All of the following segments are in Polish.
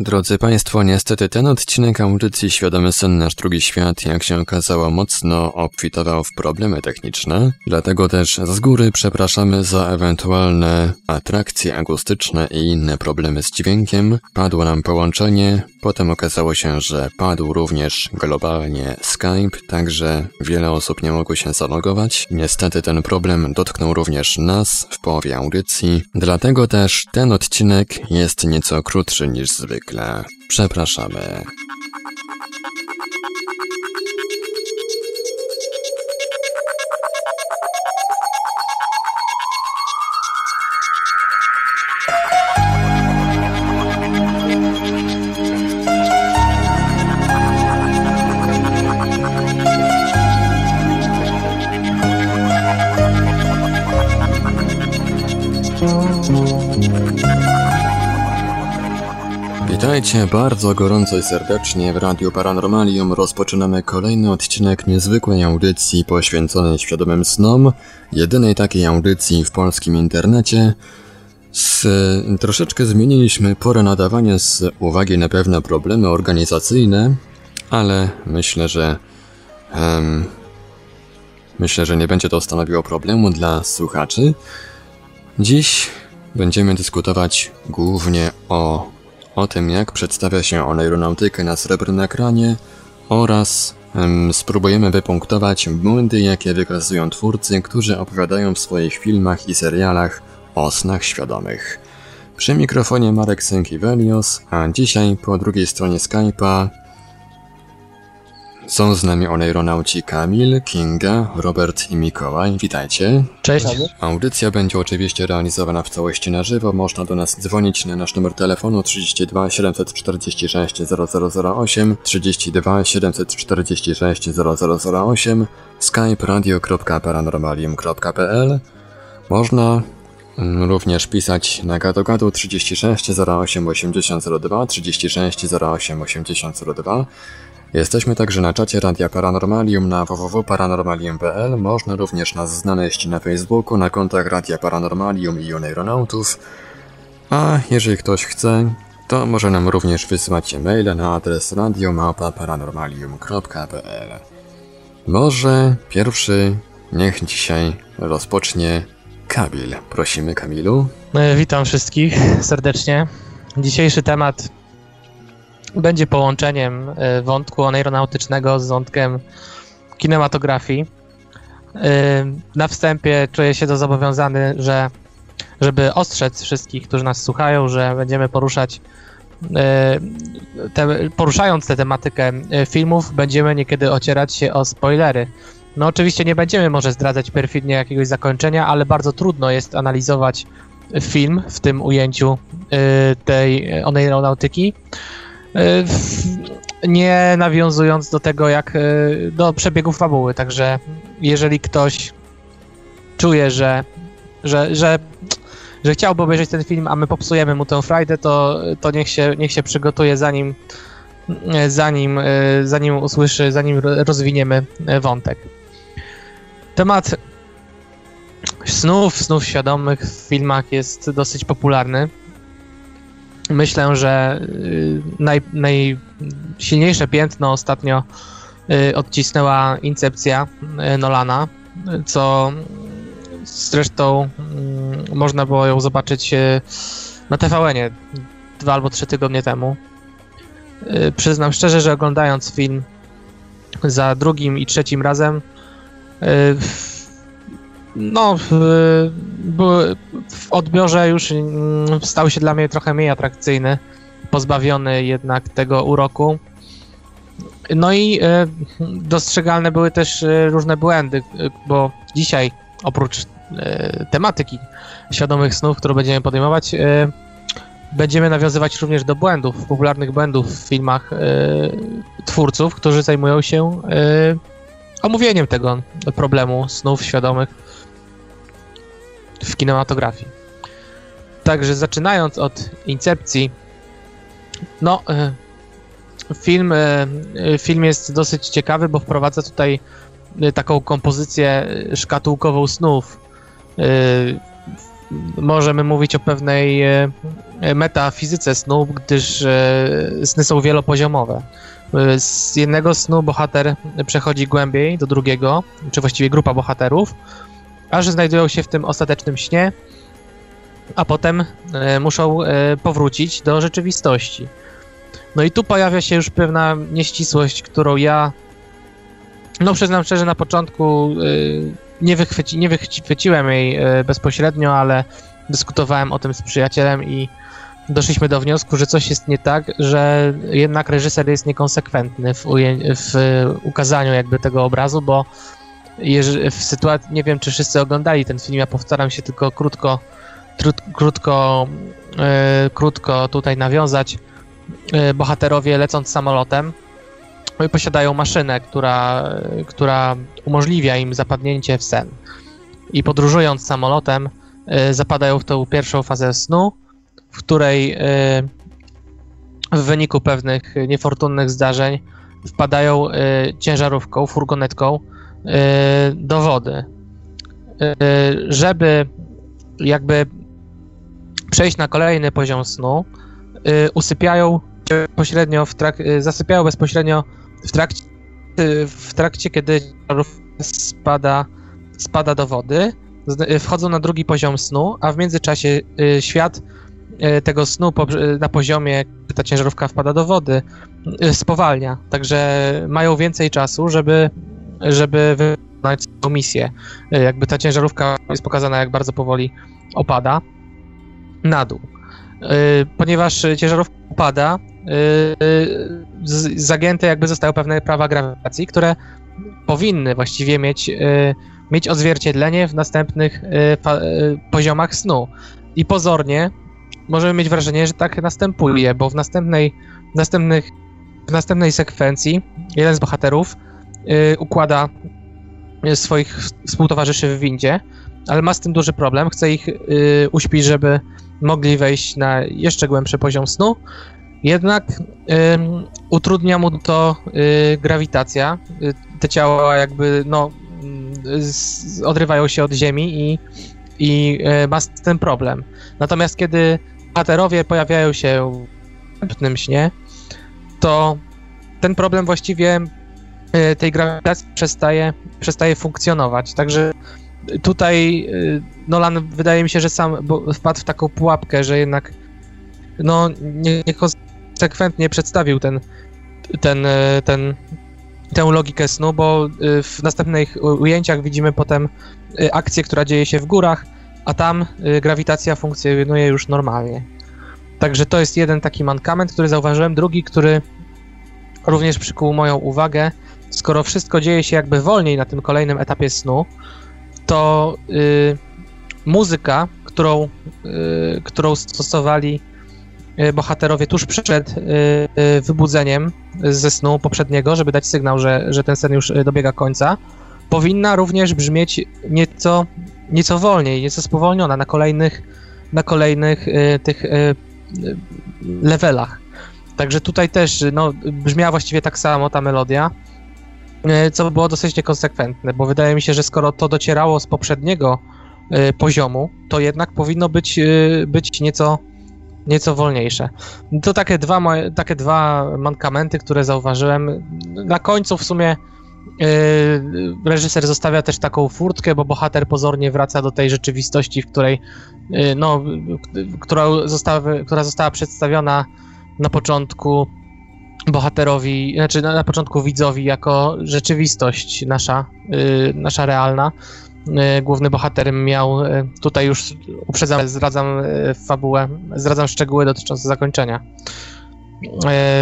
Drodzy Państwo, niestety ten odcinek audycji Świadomy Sen Nasz Drugi Świat, jak się okazało, mocno obfitował w problemy techniczne, dlatego też z góry przepraszamy za ewentualne atrakcje akustyczne i inne problemy z dźwiękiem. Padło nam połączenie, potem okazało się, że padł również globalnie Skype, także wiele osób nie mogło się zalogować. Niestety ten problem dotknął również nas w połowie audycji, dlatego też ten odcinek jest nieco krótszy niż zwykle zwykle. Przepraszamy. Witajcie bardzo gorąco i serdecznie w Radiu Paranormalium. Rozpoczynamy kolejny odcinek niezwykłej audycji poświęconej świadomym snom, jedynej takiej audycji w polskim internecie. Z, troszeczkę zmieniliśmy porę nadawania z uwagi na pewne problemy organizacyjne, ale myślę, że myślę, że nie będzie to stanowiło problemu dla słuchaczy. Dziś będziemy dyskutować głównie o o tym, jak przedstawia się aeronautykę na srebrnym ekranie oraz spróbujemy wypunktować błędy, jakie wykazują twórcy, którzy opowiadają w swoich filmach i serialach o snach świadomych. Przy mikrofonie Marek Sękiewelios, a dzisiaj po drugiej stronie Skype'a są z nami oneironauci Kamil, Kinga, Robert i Mikołaj. Witajcie. Cześć. Audycja będzie oczywiście realizowana w całości na żywo. Można do nas dzwonić na nasz numer telefonu 32 746 0008, 32 746 0008, skype radio.paranormalium.pl. Można mm, również pisać na gadu 36 08 8002, 36 08 8002 Jesteśmy także na czacie Radia Paranormalium na www.paranormalium.pl. Można również nas znaleźć na Facebooku, na kontach Radia Paranormalium i Oneironautów. A jeżeli ktoś chce, to może nam również wysłać maile na adres radiomapa.paranormalium.pl. Może pierwszy niech dzisiaj rozpocznie Kamil. Prosimy Kamilu. E, witam wszystkich serdecznie. Dzisiejszy temat będzie połączeniem e, wątku aeronautycznego z wątkiem kinematografii. E, na wstępie czuję się to zobowiązany, że żeby ostrzec wszystkich, którzy nas słuchają, że będziemy poruszać e, te, poruszając tę tematykę filmów, będziemy niekiedy ocierać się o spoilery. No oczywiście nie będziemy może zdradzać perfidnie jakiegoś zakończenia, ale bardzo trudno jest analizować film w tym ujęciu tej aeronautyki E, nie nawiązując do tego, jak e, do przebiegu fabuły. Także jeżeli ktoś czuje, że, że, że, że chciałby obejrzeć ten film, a my popsujemy mu tę frajdę, to, to niech, się, niech się przygotuje zanim, zanim, e, zanim usłyszy, zanim rozwiniemy wątek. Temat snów, snów świadomych w filmach jest dosyć popularny. Myślę, że y, naj, najsilniejsze piętno ostatnio y, odcisnęła Incepcja y, Nolana, co zresztą mm, można było ją zobaczyć na TVN-ie dwa albo trzy tygodnie temu. Przyznam szczerze, że oglądając film za drugim i trzecim razem no, w, odbiorze już mm, stał się dla mnie trochę mniej atrakcyjny, pozbawiony jednak tego uroku. No i e, dostrzegalne były też e, różne błędy, e, bo dzisiaj oprócz tematyki świadomych snów, którą będziemy podejmować, będziemy nawiązywać również do błędów, popularnych błędów w filmach twórców, którzy zajmują się omówieniem tego problemu snów świadomych w kinematografii. Także zaczynając od incepcji, no, e, film, e, film jest dosyć ciekawy, bo wprowadza tutaj taką kompozycję szkatułkową snów. możemy mówić o pewnej e, metafizyce snu, gdyż e, sny są wielopoziomowe. E, z jednego snu bohater przechodzi głębiej do drugiego, czy właściwie grupa bohaterów, aż znajdują się w tym ostatecznym śnie, a potem muszą powrócić do rzeczywistości. No i tu pojawia się już pewna nieścisłość, którą ja, no przyznam szczerze, na początku nie, wychwyci, nie wychwyciłem jej e, bezpośrednio, ale dyskutowałem o tym z przyjacielem i doszliśmy do wniosku, że coś jest nie tak, że jednak reżyser jest niekonsekwentny w, w ukazaniu jakby tego obrazu, bo w sytuacji, nie wiem czy wszyscy oglądali ten film, ja powtaram się tylko krótko, krótko, yy, krótko tutaj nawiązać. Yy, bohaterowie lecąc samolotem posiadają maszynę, która, która umożliwia im zapadnięcie w sen. I podróżując samolotem, y, zapadają w tą pierwszą fazę snu, w której w wyniku pewnych niefortunnych zdarzeń wpadają ciężarówką, furgonetką do wody. Żeby jakby przejść na kolejny poziom snu, usypiają bezpośrednio w trak- zasypiają bezpośrednio w trakcie, w trakcie kiedy spada, spada do wody, wchodzą na drugi poziom snu, a w międzyczasie y, świat y, tego snu na poziomie, gdy ta ciężarówka wpada do wody, y, spowalnia. Także mają więcej czasu, żeby, żeby wykonać swoją misję. Jakby ta ciężarówka jest pokazana, jak bardzo powoli opada na dół. Ponieważ ciężarówka opada, zagięte jakby zostały pewne prawa grawitacji, które powinny właściwie mieć, mieć odzwierciedlenie w następnych poziomach snu. I pozornie możemy mieć wrażenie, że tak następuje, bo w następnej, następnych, w następnej sekwencji jeden z bohaterów układa swoich współtowarzyszy w windzie, ale ma z tym duży problem. Chce ich uśpić, żeby mogli wejść na jeszcze głębszy poziom snu jednak y, utrudnia mu to y, grawitacja. Y, te ciała jakby no, z, odrywają się od Ziemi i, i y, ma ten problem. Natomiast kiedy bohaterowie pojawiają się w następnym śnie, to ten problem właściwie y, tej grawitacji przestaje, przestaje funkcjonować. Także tutaj y, Nolan wydaje mi się, że sam wpadł w taką pułapkę, że jednak no, nie, nie konsekwentnie przedstawił ten, ten, e, ten, tę logikę snu, bo e, w następnych ujęciach widzimy potem e, akcję, która dzieje się w górach, a tam grawitacja funkcjonuje już normalnie. Także to jest jeden taki mankament, który zauważyłem. Drugi, który również przykuł moją uwagę, skoro wszystko dzieje się jakby wolniej na tym kolejnym etapie snu, to y, muzyka, którą, y, którą stosowali E, bohaterowie tuż przed e, e, wybudzeniem ze snu poprzedniego, żeby dać sygnał, że, że ten sen już dobiega końca, powinna również brzmieć nieco, nieco wolniej, nieco spowolniona na kolejnych, na kolejnych tych levelach. Także tutaj też no, brzmiała właściwie tak samo ta melodia, co było dosyć niekonsekwentne, bo wydaje mi się, że skoro to docierało z poprzedniego poziomu, to jednak powinno być, być nieco nieco wolniejsze. To takie dwa, takie dwa mankamenty, które zauważyłem. Na końcu w sumie reżyser zostawia też taką furtkę, bo bohater pozornie wraca do tej rzeczywistości, w której, no, która, została, która została przedstawiona na początku bohaterowi, znaczy na, początku widzowi jako rzeczywistość nasza, yy, nasza realna. E, główny bohater miał, e, tutaj już uprzedzam, zdradzam fabułę, zdradzam szczegóły dotyczące zakończenia.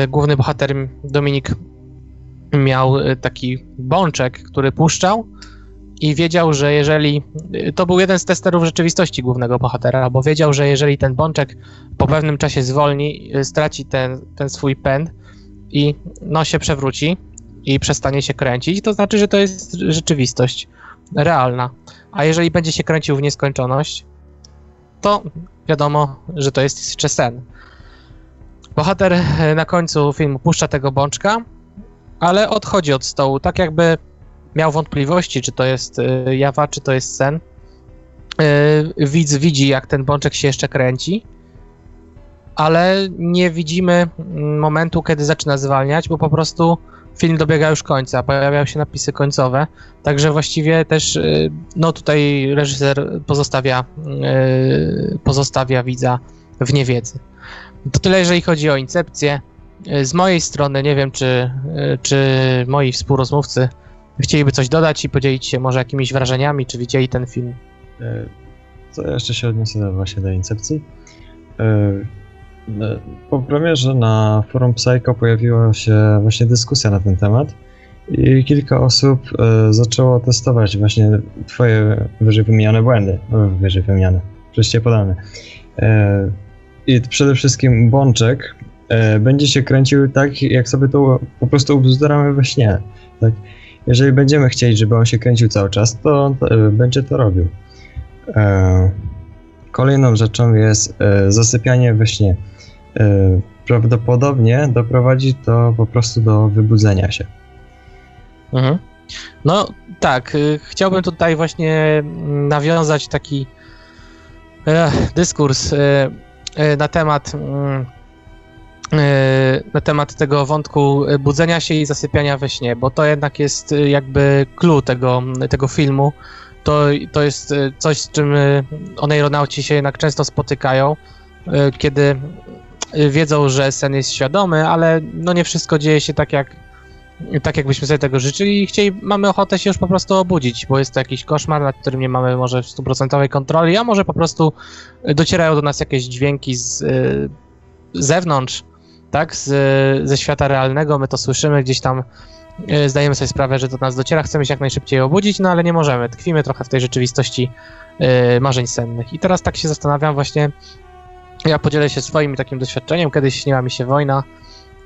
Główny bohater Dominik miał taki bączek, który puszczał i wiedział, że jeżeli. To był jeden z testerów rzeczywistości głównego bohatera, bo wiedział, że jeżeli ten bączek po pewnym czasie zwolni, straci ten, ten swój pęd i no się przewróci i przestanie się kręcić, to znaczy, że to jest rzeczywistość realna. A jeżeli będzie się kręcił w nieskończoność, to wiadomo, że to jest jeszcze sen. Bohater e, na końcu filmu puszcza tego bączka, ale odchodzi od stołu, tak jakby miał wątpliwości, czy to jest e, jawa, czy to jest sen. yy, widz widzi, jak ten bączek się jeszcze kręci, ale nie widzimy mm, momentu, kiedy zaczyna zwalniać, bo po prostu film dobiega już końca, pojawiają się napisy końcowe, także właściwie też yy, no tutaj reżyser pozostawia, yy, pozostawia widza w niewiedzy. To tyle, jeżeli chodzi o incepcję. Z mojej strony nie wiem, czy, czy moi współrozmówcy chcieliby coś dodać i podzielić się może jakimiś wrażeniami, czy widzieli ten film. Co jeszcze się odniosę właśnie do Incepcji. Po premierze na forum Psycho pojawiła się właśnie dyskusja na ten temat i kilka osób zaczęło testować właśnie twoje wyżej wymienione błędy, wyżej wymieniane, wreszcie podane. I przede wszystkim Bączek będzie się kręcił tak, jak sobie to po prostu ubzduramy we śnie. Tak? jeżeli będziemy chcieli, żeby on się kręcił cały czas, to, e, będzie to robił. E, kolejną rzeczą jest e, zasypianie we śnie. E, prawdopodobnie doprowadzi to po prostu do wybudzenia się. Mhm. No tak, y, chciałbym tutaj właśnie nawiązać taki e, dyskurs e, na temat mm, na temat tego wątku budzenia się i zasypiania we śnie, bo to jednak jest e, jakby clue tego, tego filmu. To, to jest e, coś, z czym oneironauci się jednak często spotykają, kiedy wiedzą, że sen jest świadomy, ale no nie wszystko dzieje się tak jak, tak jakbyśmy sobie tego życzyli i chcieli, mamy ochotę się już po prostu obudzić, bo jest to jakiś koszmar, nad którym nie mamy może stuprocentowej kontroli, a może po prostu docierają do nas jakieś dźwięki z, z zewnątrz, tak, z, ze świata realnego, my to słyszymy gdzieś tam, zdajemy sobie sprawę, że do nas dociera, chcemy się jak najszybciej obudzić, no ale nie możemy, tkwimy trochę w tej rzeczywistości marzeń sennych. I teraz tak się zastanawiam właśnie, ja podzielę się swoim takim doświadczeniem, kiedyś śniła mi się wojna,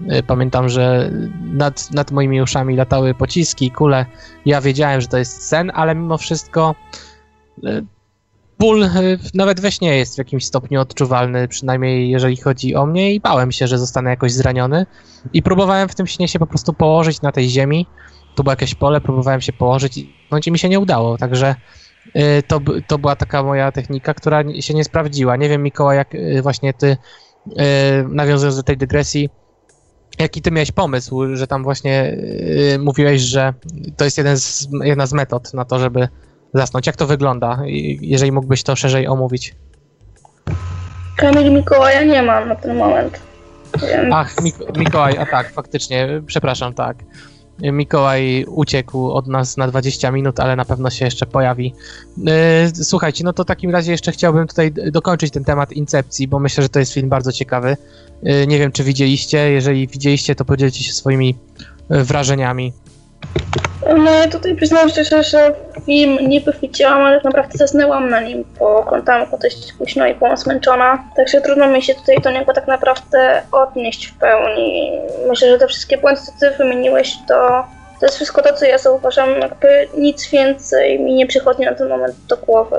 e, Pamiętam, że nad, nad moimi uszami latały pociski, kule. Ja wiedziałem, że to jest sen, ale mimo wszystko ból y, nawet we śnie jest w jakimś stopniu odczuwalny, przynajmniej jeżeli chodzi o mnie i bałem się, że zostanę jakoś zraniony. I próbowałem w tym śnie się po prostu położyć na tej ziemi, tu było jakieś pole, próbowałem się położyć i no mi się nie udało, także y, to, to była taka moja technika, która się nie sprawdziła. Nie wiem Mikołaj, jak y, właśnie ty nawiązując do tej dygresji, jaki ty miałeś pomysł, że tam właśnie mówiłeś, że to jest jeden z, jedna z metod na to, żeby zasnąć. Jak to wygląda, jeżeli mógłbyś to szerzej omówić? Kamil Mikołaja nie mam na ten moment. Więc... Ach, Mik Mikołaj, a tak, faktycznie, przepraszam, tak. Mikołaj uciekł od nas na 20 minut, ale na pewno się jeszcze pojawi. Yy, słuchajcie, no to w takim razie jeszcze chciałbym tutaj dokończyć ten temat Incepcji, bo myślę, że to jest film bardzo ciekawy. Yy, nie wiem, czy widzieliście. Jeżeli widzieliście, to podzielcie się swoimi yy, wrażeniami. No tutaj przyznam szczerze, że film niby widziałam, ale tak naprawdę zasnęłam na nim, bo oglądałam go dość późno i byłam zmęczona. Także trudno mi się tutaj do niego tak naprawdę odnieść w pełni. Myślę, że te wszystkie błędy, co ty wymieniłeś, to, to jest wszystko to, co ja zauważam. Jakby nic więcej mi nie przychodzi na ten moment do głowy.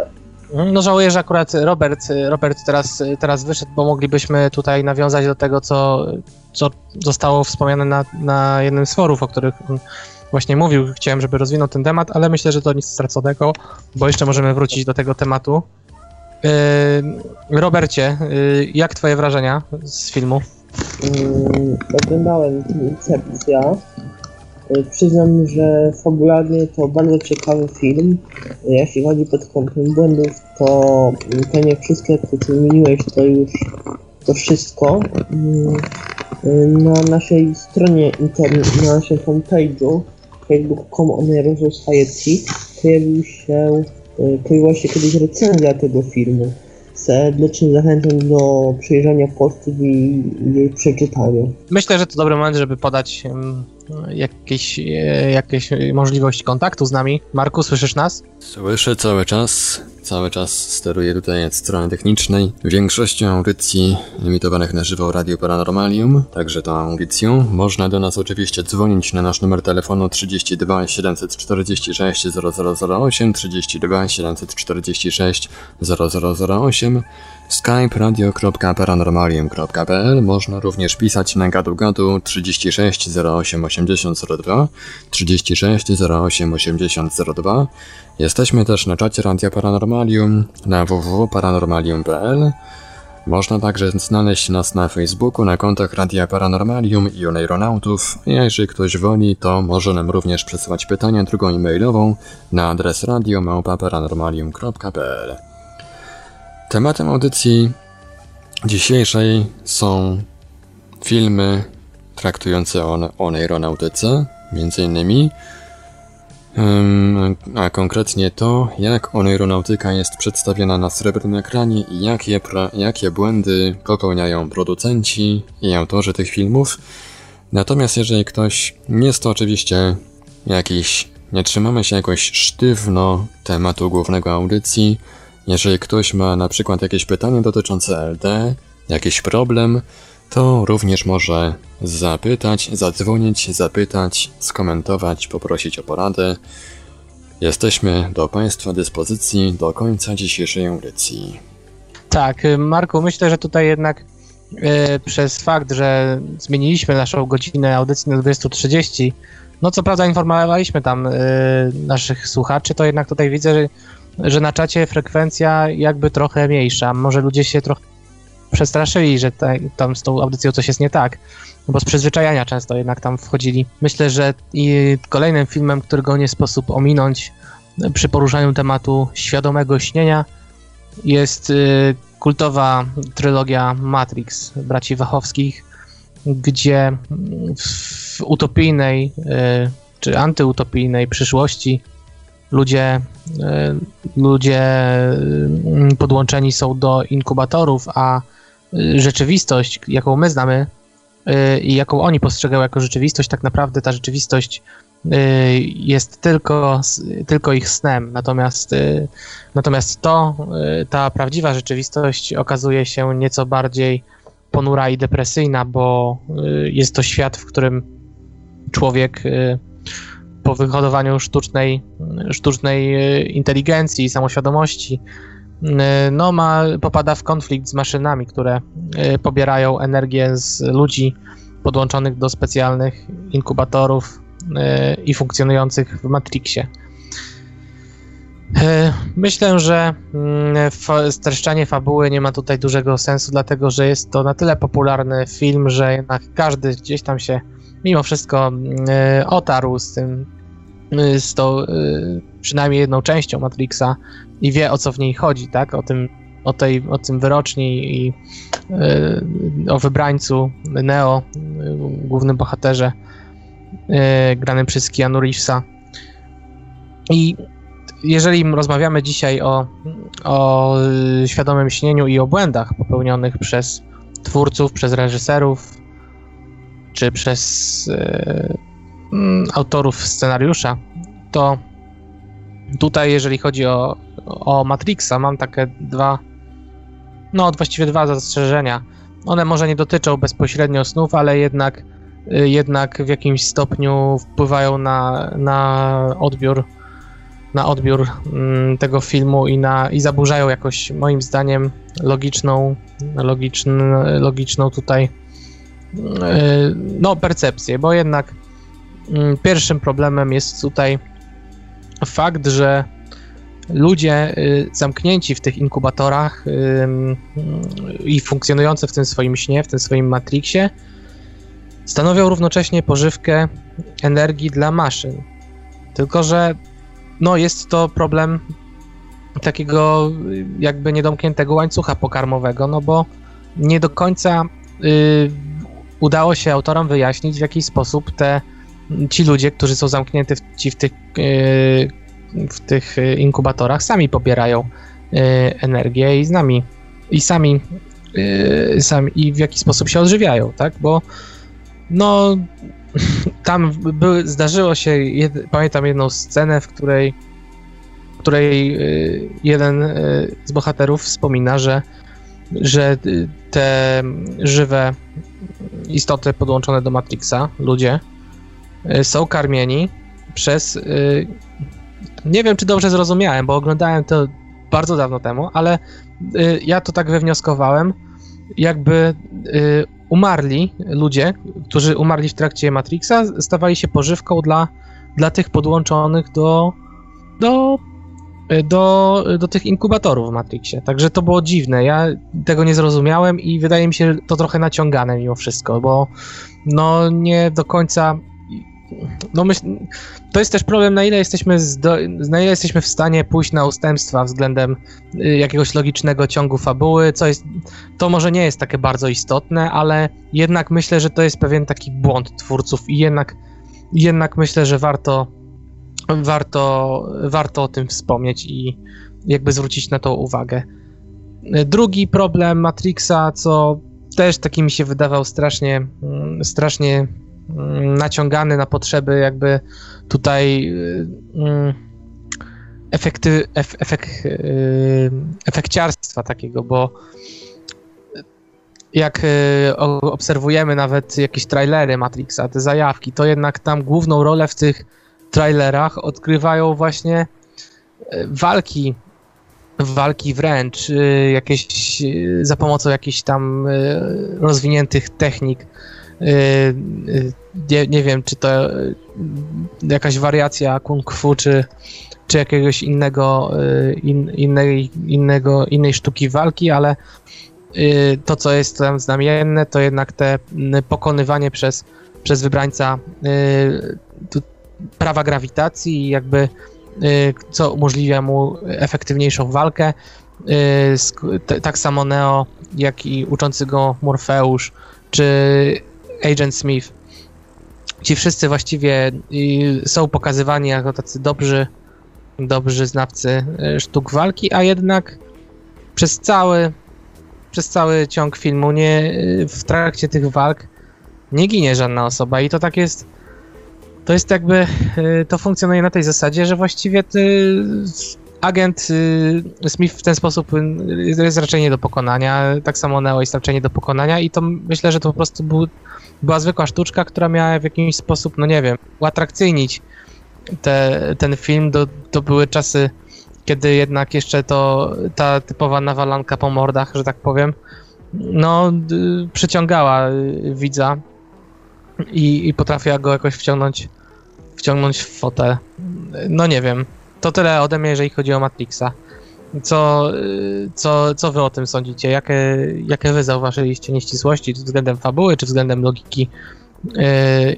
No żałuję, że akurat Robert, Robert teraz, teraz wyszedł, bo moglibyśmy tutaj nawiązać do tego, co, co zostało wspomniane na, na jednym z forów, o których właśnie mówił, chciałem, żeby rozwinął ten temat, ale myślę, że to nic straconego, bo jeszcze możemy wrócić do tego tematu. Yy, Robercie, yy, jak twoje wrażenia z filmu? Yy, oglądałem Incepcja. Yy, przyznam, że fabularnie to bardzo ciekawy film. Yy, jeśli chodzi pod kątem błędów, to, to nie wszystkie, które wymieniłeś, to już to wszystko. Yy, na naszej stronie internetowej, na naszym homepage'u facebook.com Oneroso Society pojawił się, e, pojawiła się kiedyś recenzja tego filmu. Serdecznie zachęcam do przejrzenia postów i jej przeczytania. Myślę, że to dobry moment, żeby podać jakieś, e, jakieś możliwość kontaktu z nami. Marku, słyszysz nas? Słyszę cały czas. Cały czas steruję tutaj od strony technicznej. Większością audycji emitowanych na żywo Radio Paranormalium, także tą audycją, można do nas oczywiście dzwonić na nasz numer telefonu 32 746 0008, 32 746 0008 Skype radio.paranormalium.pl Można również pisać na gadu gadu 36 08 80 02 36 08 80 02 Jesteśmy też na czacie Radia Paranormalium na www.paranormalium.pl Można także znaleźć nas na Facebooku, na kontach Radia Paranormalium i Oneironautów. Jeżeli ktoś woli, to może nam również przesyłać pytania drogą e-mailową na adres radio.paranormalium.pl Tematem audycji dzisiejszej są filmy traktujące o, o neuronautyce, między innymi, Ym, a konkretnie to, jak oneironautyka jest przedstawiona na srebrnym ekranie i jakie, jakie błędy popełniają producenci i autorzy tych filmów. Natomiast jeżeli ktoś nie jest to oczywiście jakiś, nie trzymamy się jakoś sztywno tematu głównego audycji, jeżeli ktoś ma na przykład jakieś pytanie dotyczące LD, jakiś problem, to również może zapytać, zadzwonić, zapytać, skomentować, poprosić o poradę. Jesteśmy do Państwa dyspozycji do końca dzisiejszej audycji. Tak, y, Marku, myślę, że tutaj jednak y, przez fakt, że zmieniliśmy naszą godzinę audycji na 20.30, no co prawda informowaliśmy tam y, naszych słuchaczy, to jednak tutaj widzę, że, że na czacie frekwencja jakby trochę mniejsza. Może ludzie się trochę przestraszyli, że ta, tam z tą audycją coś jest nie tak, bo z przyzwyczajenia często jednak tam wchodzili. Myślę, że i kolejnym filmem, którego nie sposób ominąć przy poruszaniu tematu świadomego śnienia jest y, kultowa trylogia Matrix braci Wachowskich, gdzie w utopijnej y, czy antyutopijnej przyszłości ludzie, y, ludzie y, podłączeni są do inkubatorów, a y, rzeczywistość, jaką my znamy y, i jaką oni postrzegają jako rzeczywistość, tak naprawdę ta rzeczywistość jest tylko, tylko ich snem. Natomiast, natomiast to, ta prawdziwa rzeczywistość okazuje się nieco bardziej ponura i depresyjna, bo jest to świat, w którym człowiek po wyhodowaniu sztucznej, sztucznej y, inteligencji i samoświadomości y, no ma, popada w konflikt z maszynami, które y, pobierają energię z ludzi podłączonych do specjalnych inkubatorów i funkcjonujących w Matrixie. Myślę, że mm, streszczanie fabuły nie ma tutaj dużego sensu, dlatego że jest to na tyle popularny film, że jednak każdy gdzieś tam się mimo wszystko y, otarł z tym, z tą y, przynajmniej jedną częścią Matrixa i wie o co w niej chodzi, tak? O tym, o tej, o tym wyroczni i y, o wybrańcu Neo, y, głównym bohaterze y, granym przez Keanu Reevesa. I jeżeli rozmawiamy dzisiaj o, o y, świadomym śnieniu i o błędach popełnionych przez twórców, przez reżyserów, czy przez y, autorów scenariusza, to tutaj, jeżeli chodzi o, o Matrixa, mam takie dwa, no właściwie dwa zastrzeżenia. One może nie dotyczą bezpośrednio snów, ale jednak, y, jednak w jakimś stopniu wpływają na, na odbiór na odbiór mm, tego filmu i, na, i zaburzają jakoś moim zdaniem logiczną, logiczn, logiczną tutaj yy, no, percepcję, bo jednak mm, pierwszym problemem jest tutaj fakt, że ludzie y, zamknięci w tych inkubatorach i funkcjonujący w tym swoim śnie, w tym swoim Matrixie, stanowią równocześnie pożywkę energii dla maszyn. Tylko, że no, jest to problem takiego y, jakby niedomkniętego łańcucha pokarmowego, no bo nie do końca y, udało się autorom wyjaśnić, w jaki sposób te ci ludzie, którzy są zamknięci w, tych, w tych y, inkubatorach, sami pobierają y, energię i z nami i sami, sami i w jaki sposób się odżywiają, tak? Bo no tam były, zdarzyło się, jed, pamiętam jedną scenę, w której, w której jeden z bohaterów wspomina, że, że te żywe istoty podłączone do Matrixa, ludzie, są karmieni przez. y, Nie wiem, czy dobrze zrozumiałem, bo oglądałem to bardzo dawno temu, ale y, ja to tak wywnioskowałem, jakby y, umarli ludzie, którzy umarli w trakcie Matrixa, stawali się pożywką dla, dla tych podłączonych do, do, y, do, do tych inkubatorów w Matrixie. Także to było dziwne. Ja tego nie zrozumiałem i wydaje mi się to trochę naciągane mimo wszystko, bo no nie do końca. No myśl, to jest też problem, na ile jesteśmy, zdo, na ile jesteśmy w stanie pójść na ustępstwa względem y, jakiegoś logicznego ciągu fabuły, co jest, to może nie jest takie bardzo istotne, ale jednak myślę, że to jest pewien taki błąd twórców i jednak, jednak myślę, że warto, warto, warto o tym wspomnieć i jakby zwrócić na to uwagę. Y, Drugi problem Matrixa, co też taki mi się wydawał strasznie, mm, strasznie naciągany na potrzeby jakby tutaj y, mm, efekty, ef, efek, y, efekciarstwa takiego, bo jak y, obserwujemy nawet jakieś trailery Matrixa, te zajawki, to jednak tam główną rolę w tych trailerach odgrywają właśnie walki walki wręcz, jakieś za pomocą jakichś tam rozwiniętych technik. Y, y, Nie, nie wiem, czy to y, jakaś wariacja kung fu, czy, czy jakiegoś innego, in, innej, innego, innej sztuki walki, ale to, co jest tam znamienne, to jednak te pokonywanie przez, przez wybrańca prawa grawitacji jakby co umożliwia mu efektywniejszą walkę. Tak samo Neo, jak i uczący go Morfeusz, czy Agent Smith. Ci wszyscy właściwie są pokazywani jako tacy dobrzy, dobrzy znawcy y, sztuk walki, a jednak przez cały, przez cały ciąg filmu nie, y, w trakcie tych walk nie ginie żadna osoba i to tak jest to jest jakby, y, to funkcjonuje na tej zasadzie, że właściwie ty, agent y, Smith w ten sposób y, jest raczej nie do pokonania, tak samo Neo jest raczej nie do pokonania i to myślę, że to po prostu był, była zwykła sztuczka, która miała w jakiś sposób, no nie wiem, uatrakcyjnić te, ten film, do, to były czasy, kiedy jednak jeszcze to ta typowa nawalanka po mordach, że tak powiem, no y, przyciągała widza i, i potrafiła go jakoś wciągnąć wciągnąć w fotel. No nie wiem. To tyle ode mnie, jeżeli chodzi o Matrixa. Co, y, co, co wy o tym sądzicie? Jakie, jakie wy zauważyliście nieścisłości, czy względem fabuły, czy względem logiki yy,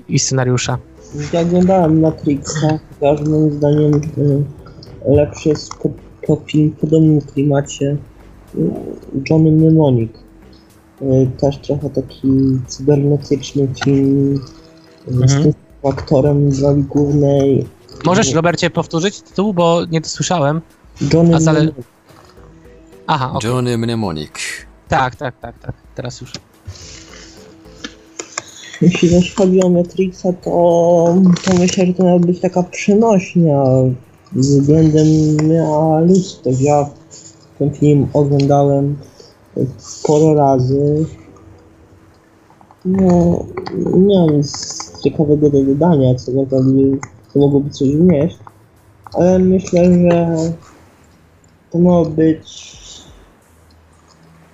i scenariusza? Ja oglądałem Matrixa, chociaż moim zdaniem y, lepszy jest po, po film w podobnym klimacie Johnny Mnemonic. Y, też trochę taki cybernetyczny film y, z Mhm. tym aktorem w roli głównej. Możesz, Robercie, powtórzyć tytuł, bo nie dosłyszałem. Johnny A zale- Mnemonic. Aha, okej. Johnny Mnemonic. tak, tak, tak, tak. Teraz już. Jeśli zaś chodzi o Matrixa, to, to myślę, że to miała być taka przenośnia względem ludzkość. Ja ten film oglądałem sporo razy. No, nie mam nic ciekawego do dodania, co mogłoby, co mogłoby coś wnieść, ale myślę, że to miało być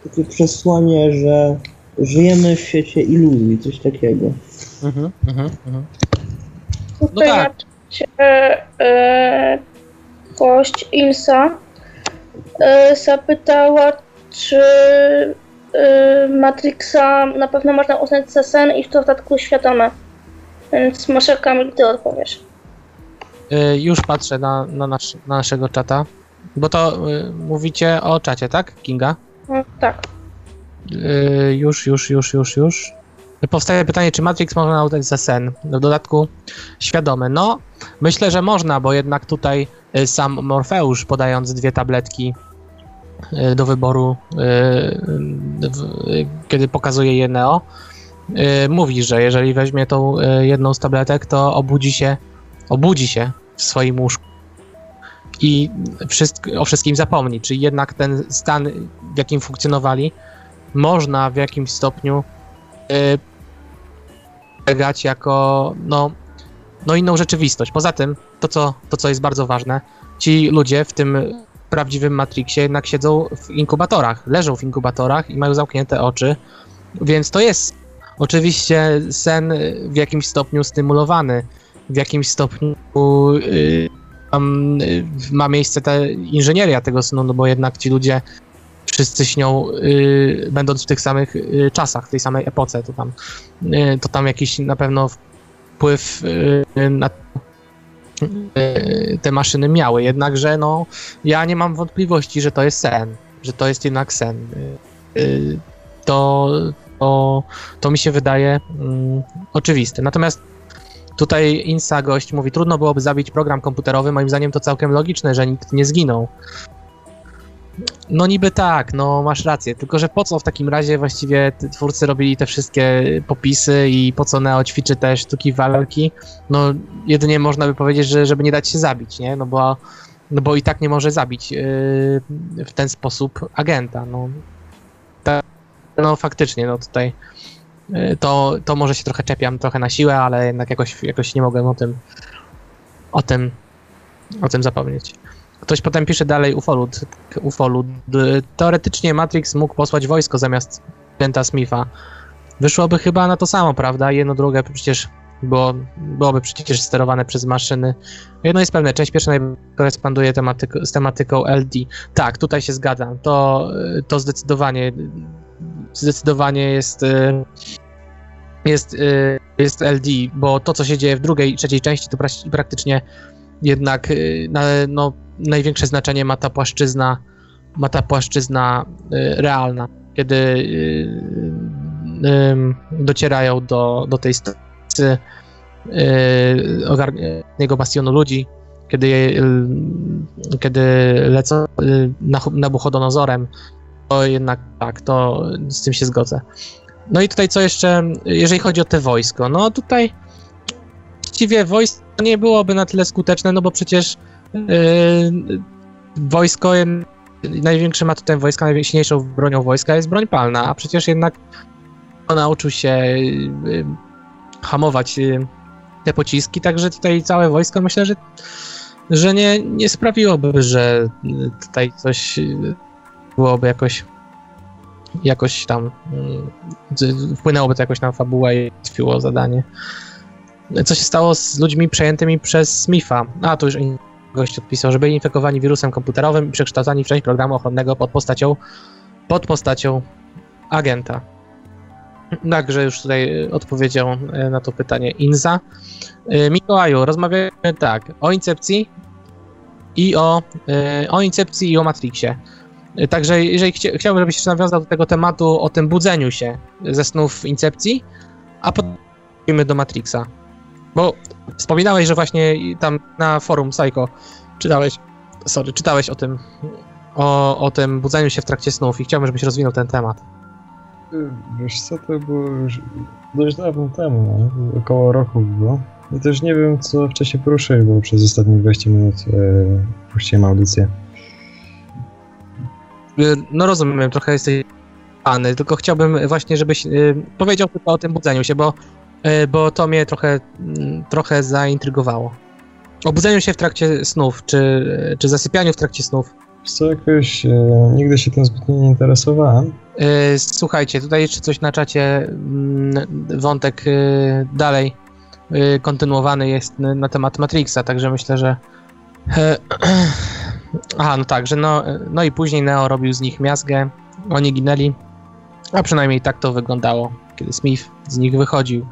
takie przesłanie, że żyjemy w świecie iluzji, coś takiego. Mhm, mhm, mhm. Tutaj tak. na czacie e, gość Insa e, zapytała, czy e, Matrixa na pewno można uznać za sen i w dodatku świadome. Więc może Kamil, ty odpowiesz. Y, już patrzę na, na, nasz, na naszego czata. Bo to y, mówicie o czacie, tak, Kinga? No, tak. Yy, już, już, już, już, już. Powstaje pytanie, czy Matrix można uznać za sen? W dodatku świadome. No, myślę, że można, bo jednak tutaj y, sam Morfeusz, podając dwie tabletki y, do wyboru, y, y, kiedy pokazuje je Neo, y, mówi, że jeżeli weźmie tą y, jedną z tabletek, to obudzi się, obudzi się w swoim łóżku i wszystko, o wszystkim zapomni. Czyli jednak ten stan, w jakim funkcjonowali, można w jakimś stopniu y, postrzegać jako no, no inną rzeczywistość. Poza tym, to co, to co jest bardzo ważne, ci ludzie, w tym prawdziwym Matrixie jednak siedzą w inkubatorach, leżą w inkubatorach i mają zamknięte oczy, więc to jest oczywiście sen w jakimś stopniu stymulowany, w jakimś stopniu y, tam, y, ma miejsce ta inżynieria tego snu, no bo jednak ci ludzie wszyscy śnią, y, będąc w tych samych czasach, w tej samej epoce, to tam, to tam jakiś na pewno wpływ na te maszyny miały. Jednakże no, ja nie mam wątpliwości, że to jest sen, że to jest jednak sen. To, to, to mi się wydaje mm, oczywiste. Natomiast tutaj Insa gość mówi, trudno byłoby zabić program komputerowy, moim zdaniem to całkiem logiczne, że nikt nie zginął. No niby tak, no masz rację, tylko że po co w takim razie właściwie twórcy robili te wszystkie popisy i po co Neo ćwiczy te sztuki walki? No jedynie można by powiedzieć, że żeby nie dać się zabić, nie? No bo, no bo i tak nie może zabić yy, w ten sposób agenta, no. Ta, no faktycznie, no tutaj to, to może się trochę czepiam, trochę na siłę, ale jednak jakoś, jakoś nie mogłem o tym o tym o tym zapomnieć. Ktoś potem pisze dalej ufolud. ufolud. Teoretycznie Matrix mógł posłać wojsko zamiast Agenta Smitha. Wyszłoby chyba na to samo, prawda? Jedno drugie przecież było, byłoby przecież sterowane przez maszyny. Jedno jest pewne, część pierwsza koresponduje tematyko, z tematyką LD. Tak, tutaj się zgadzam. To, to zdecydowanie zdecydowanie jest y, jest, y, jest LD, bo to, co się dzieje w drugiej i trzeciej części, to pra- praktycznie jednak y, no, największe znaczenie ma ta płaszczyzna, ma ta płaszczyzna realna, kiedy docierają do, do tej stolicy ogarniętego bastionu ludzi, kiedy, kiedy lecą Nabuchodonozorem, to jednak tak, to z tym się zgodzę. No i tutaj co jeszcze, jeżeli chodzi o te wojsko, no tutaj właściwie wojsko nie byłoby na tyle skuteczne, no bo przecież yy, wojsko, największym atutem wojska, najsilniejszą bronią wojska jest broń palna, a przecież jednak nauczył się yy, hamować yy, te pociski, także tutaj całe wojsko myślę, że, że nie, nie sprawiłoby, że tutaj coś byłoby jakoś jakoś tam yy, wpłynęłoby to jakoś na fabułę i ułatwiło zadanie co się stało z ludźmi przejętymi przez Smitha. A, to już gość odpisał, że byli infekowani wirusem komputerowym i przekształcani w część programu ochronnego pod postacią, pod postacią agenta. Także już tutaj y, odpowiedział y, na to pytanie Inza. Y, Mikołaju, rozmawiamy tak, o Incepcji i o, o Incepcji i o Matrixie. Także jeżeli chcia, chciałbym, żebyś jeszcze nawiązał do tego tematu o tym budzeniu się ze snów Incepcji, a potem do Matrixa. Bo wspominałeś, że właśnie tam na forum Psycho czytałeś, sorry, czytałeś o tym, o, o tym budzeniu się w trakcie snów i chciałbym, żebyś rozwinął ten temat. Wiesz co, to było już dość dawno temu, no? około roku było. I też nie wiem, co wcześniej poruszyli, bo przez ostatnie 20 minut e, puściłem audycję. Y, No rozumiem, trochę jesteś pany, tylko chciałbym właśnie, żebyś y, powiedział tylko o tym budzeniu się, bo, y, bo to mnie trochę, mm, trochę zaintrygowało. O budzeniu się w trakcie snów, czy, czy zasypianiu w trakcie snów. Co, jakoś e, nigdy się tym zbytnio nie interesowałem. Y, Słuchajcie, tutaj jeszcze coś na czacie, mm, wątek dalej kontynuowany jest na temat Matrixa, także myślę, że e, aha, no tak, że no, no i później Neo robił z nich miazgę, oni ginęli, a przynajmniej tak to wyglądało, kiedy Smith z nich wychodził.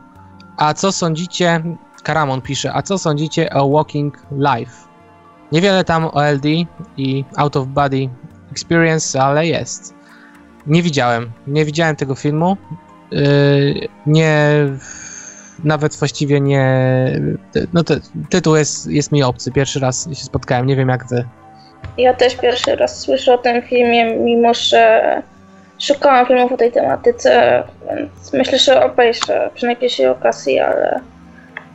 A co sądzicie, Karamon pisze, a co sądzicie o Walking Life? Niewiele tam o LD i Out of Body Experience, ale jest. Nie widziałem. Nie widziałem tego filmu. Yy, nie. Nawet właściwie nie. No, ty, tytuł jest, jest mi obcy. Pierwszy raz się spotkałem. Nie wiem jak wy. Ja też pierwszy raz słyszę o tym filmie, mimo że szukałam filmów o tej tematyce, więc myślę, że obejrzę przy najpierwszej okazji, ale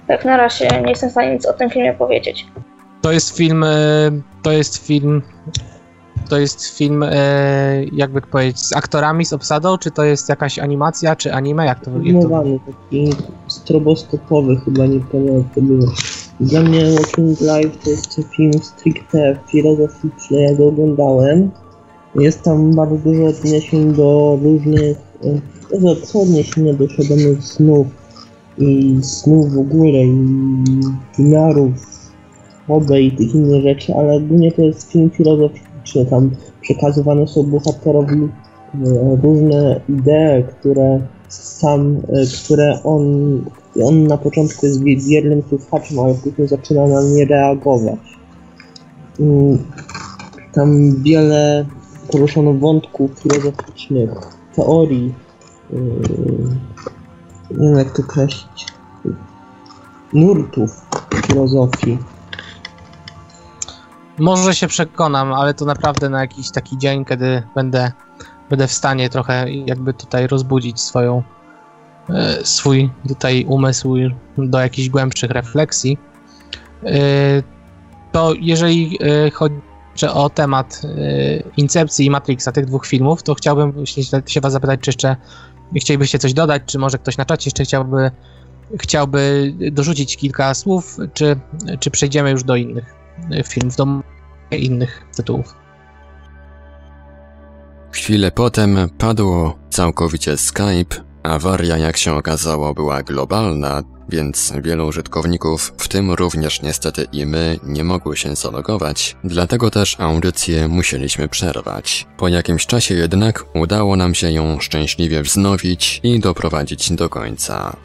jak na razie nie jestem w stanie nic o tym filmie powiedzieć. To jest film. yy, To jest film. To jest film, yy, jakby powiedzieć, z aktorami, z obsadą, czy to jest jakaś animacja, czy anime? Jak to, jak to... Filmowany, taki stroboskopowy chyba, nie pamiętam jak to było. Dla mnie Walking Life to jest film stricte filozoficzny, ja go oglądałem. Jest tam bardzo dużo odniesień do różnych, e, jest odniesienia do świadomych snów i snów w ogóle i wymiarów wody i tych innych rzeczy, ale głównie to jest film filozoficzny, tam przekazywane są bohaterowi e, różne idee, które sam, e, które on, on na początku jest wiernym słuchaczem, ale później zaczyna na nie reagować. Mm, Tam wiele poruszono wątków filozoficznych, teorii, yy, nie wiem jak to określić, nurtów filozofii. Może się przekonam, ale to naprawdę na jakiś taki dzień, kiedy będę, będę w stanie trochę jakby tutaj rozbudzić swoją, e, swój tutaj umysł do jakichś głębszych refleksji. E, To jeżeli e, chodzi o temat Incepcji i Matrixa, tych dwóch filmów, to chciałbym się, was zapytać, czy jeszcze chcielibyście coś dodać, czy może ktoś na czacie jeszcze chciałby, chciałby dorzucić kilka słów, czy, czy przejdziemy już do innych filmów, do innych tytułów. Chwilę potem padło całkowicie Skype. Awaria, jak się okazało, była globalna, więc wielu użytkowników, w tym również niestety i my, nie mogły się zalogować, dlatego też audycję musieliśmy przerwać. Po jakimś czasie jednak udało nam się ją szczęśliwie wznowić i doprowadzić do końca.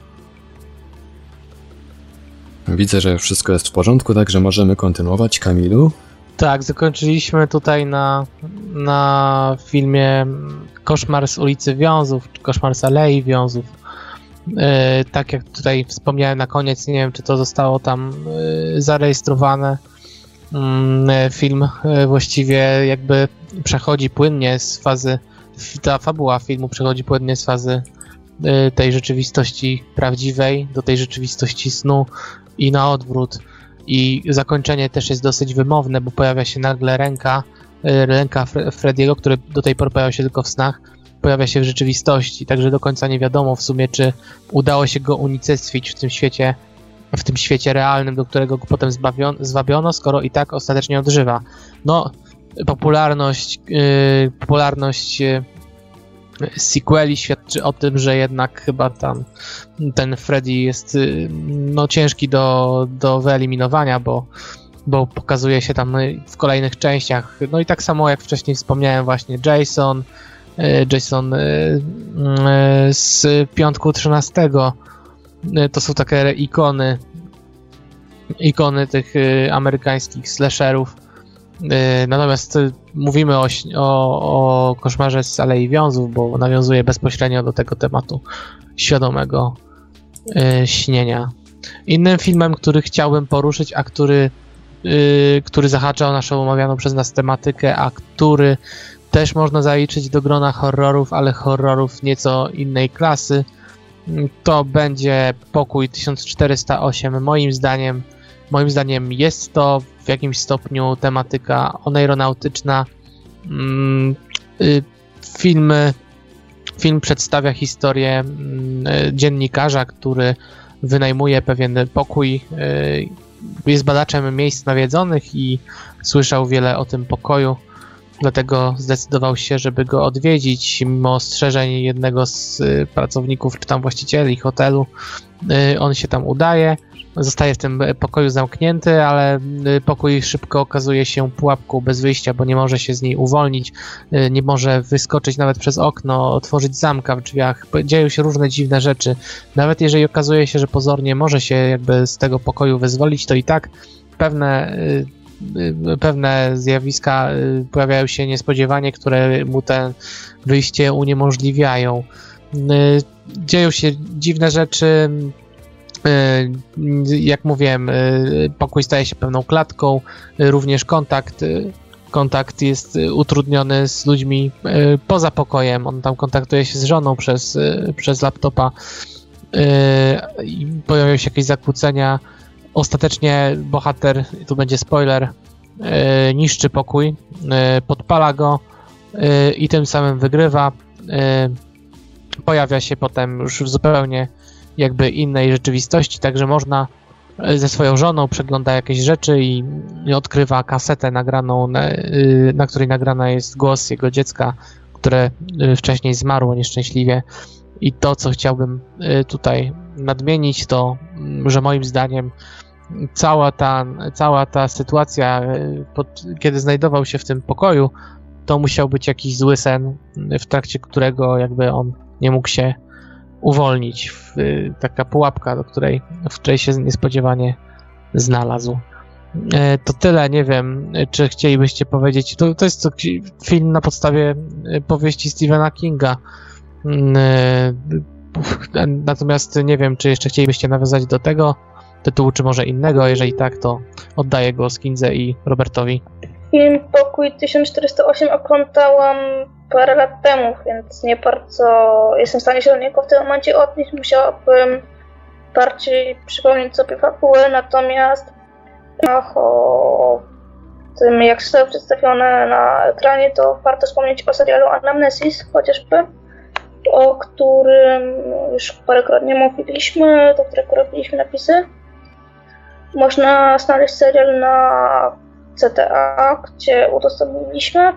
Widzę, że wszystko jest w porządku, także możemy kontynuować, Kamilu. Tak, zakończyliśmy tutaj na, na filmie Koszmar z ulicy Wiązów, czy Koszmar z Alei Wiązów. E, tak jak tutaj wspomniałem na koniec, nie wiem czy to zostało tam e, zarejestrowane. E, film właściwie jakby przechodzi płynnie z fazy, ta fabuła filmu przechodzi płynnie z fazy tej rzeczywistości prawdziwej do tej rzeczywistości snu i na odwrót. I zakończenie też jest dosyć wymowne, bo pojawia się nagle ręka, y, ręka Fre- Frediego, który do tej pory pojawiał się tylko w snach, pojawia się w rzeczywistości, także do końca nie wiadomo w sumie, czy udało się go unicestwić w tym świecie, w tym świecie realnym, do którego go potem zwabiono, skoro i tak ostatecznie odżywa. No, popularność, yy, popularność yy, sequeli świadczy o tym, że jednak chyba tam ten Freddy jest y, no, ciężki do, do wyeliminowania, bo, bo pokazuje się tam w kolejnych częściach. No i tak samo jak wcześniej wspomniałem, właśnie Jason, y, Jason y, z piątku 13. y, To są takie ikony, ikony tych amerykańskich slasherów. Y, Natomiast y, mówimy o, o, o koszmarze z Alei Wiązów, bo nawiązuje bezpośrednio do tego tematu świadomego y, śnienia. Innym filmem, który chciałbym poruszyć, a który, y, który zahacza o naszą omawianą przez nas tematykę, a który też można zaliczyć do grona horrorów, ale horrorów nieco innej klasy, to będzie Pokój 1408. Moim zdaniem, moim zdaniem jest to w jakimś stopniu tematyka oneironautyczna. Mm, y, Film, film przedstawia historię mm, y, dziennikarza, który wynajmuje pewien pokój. y, Jest badaczem miejsc nawiedzonych i słyszał wiele o tym pokoju. Dlatego zdecydował się, żeby go odwiedzić, mimo ostrzeżeń jednego z pracowników czy tam właścicieli hotelu. On się tam udaje, zostaje w tym pokoju zamknięty, ale y, pokój szybko okazuje się pułapką bez wyjścia, bo nie może się z niej uwolnić, y, nie może wyskoczyć nawet przez okno, otworzyć zamka w drzwiach. Dzieją się różne dziwne rzeczy. Nawet jeżeli okazuje się, że pozornie może się jakby z tego pokoju wyzwolić, to i tak pewne, y, pewne zjawiska pojawiają się niespodziewanie, które mu te wyjście uniemożliwiają. Dzieją się dziwne rzeczy, jak mówiłem, y, pokój staje się pewną klatką, y, również kontakt, y, kontakt jest y, utrudniony z ludźmi y, poza pokojem. On tam kontaktuje się z żoną przez, y, przez laptopa. y, Pojawiają się jakieś zakłócenia. Ostatecznie bohater, tu będzie spoiler, y, niszczy pokój, y, podpala go y, i tym samym wygrywa. Y, Pojawia się potem już w zupełnie jakby innej rzeczywistości, także można e, ze swoją żoną, przegląda jakieś rzeczy i, odkrywa kasetę nagraną, na, y, na której nagrana jest głos jego dziecka, które y, wcześniej zmarło nieszczęśliwie. I to, co chciałbym y, tutaj nadmienić, to, mm, że moim zdaniem cała ta, cała ta sytuacja, pod, kiedy znajdował się w tym pokoju, to musiał być jakiś zły sen, w trakcie którego jakby on nie mógł się uwolnić. Y, taka pułapka, do której, w której się niespodziewanie znalazł. E, To tyle, nie wiem, czy chcielibyście powiedzieć. To, to jest to film na podstawie y, powieści Stephena Kinga. Mm, y, Natomiast nie wiem, czy jeszcze chcielibyście nawiązać do tego tytułu, czy może innego. Jeżeli tak, to oddaję go Skindze i Robertowi. Film Pokój 1408 oglądałam parę lat temu, więc nie bardzo jestem w stanie się do niego w tym momencie odnieść. Musiałabym bardziej przypomnieć sobie fabułę, natomiast ach, o tym, jak zostały przedstawione na ekranie, to warto wspomnieć o serialu Anamnesis chociażby, o którym już parokrotnie mówiliśmy, do którego robiliśmy napisy. Można znaleźć serial na CTA, gdzie udostępniliśmy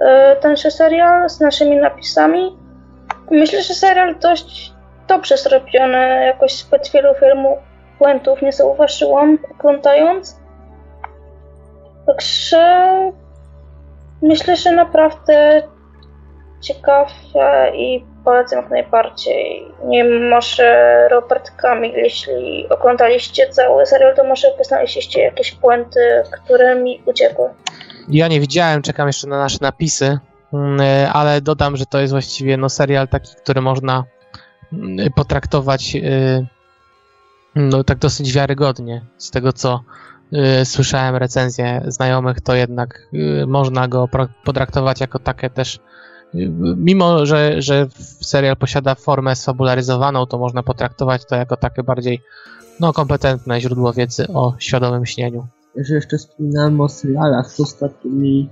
e, tenże serial z naszymi napisami. Myślę, że serial dość dobrze zrobiony, jakoś zbyt wielu filmów błędów nie zauważyłam oglądając. Także myślę, że naprawdę ciekawe i polecam jak najbardziej. Nie może Robert Kamil, jeśli oglądaliście cały serial, to może znaleźliście jakieś błędy, które mi uciekły. Ja nie widziałem, czekam jeszcze na nasze napisy, mm, e, ale dodam, że to jest właściwie no, serial taki, który można mm, potraktować y, no, tak dosyć wiarygodnie. Z tego, co y, słyszałem recenzje znajomych, to jednak można go potraktować jako takie też Mimo, że, że serial posiada formę sfabularyzowaną, to można potraktować to jako takie bardziej no, kompetentne źródło wiedzy o świadomym śnieniu. że jeszcze wspominałem o serialach, to ostatnio mi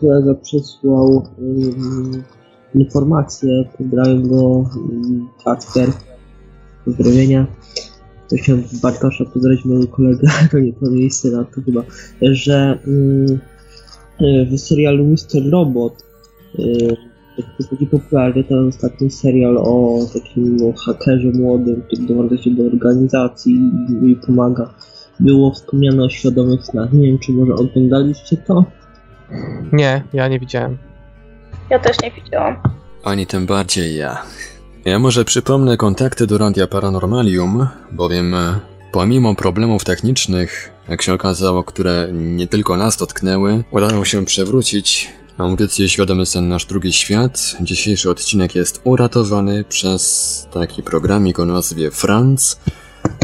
kolega przesłał um, informację, pozdrawiam go Kacper, pozdrowienia. Chciałem Bartosza pozdrowić mojego kolegę, to nie to miejsce na to chyba, że um, w serialu Mr. Robot um, to taki popularny ten ostatni serial o takim no, hakerze młodym, który dołącza się do organizacji i, i pomaga było wspomniane o świadomych snach. Nie wiem, czy może oglądaliście to? Nie, ja nie widziałem. Ja też nie widziałam. Ani tym bardziej ja. Ja może przypomnę kontakty do Radia Paranormalium, bowiem e, pomimo problemów technicznych, jak się okazało, które nie tylko nas dotknęły, udało się przewrócić audycję Świadomy Sen Nasz Drugi Świat. Dzisiejszy odcinek jest uratowany przez taki programik o nazwie Franz.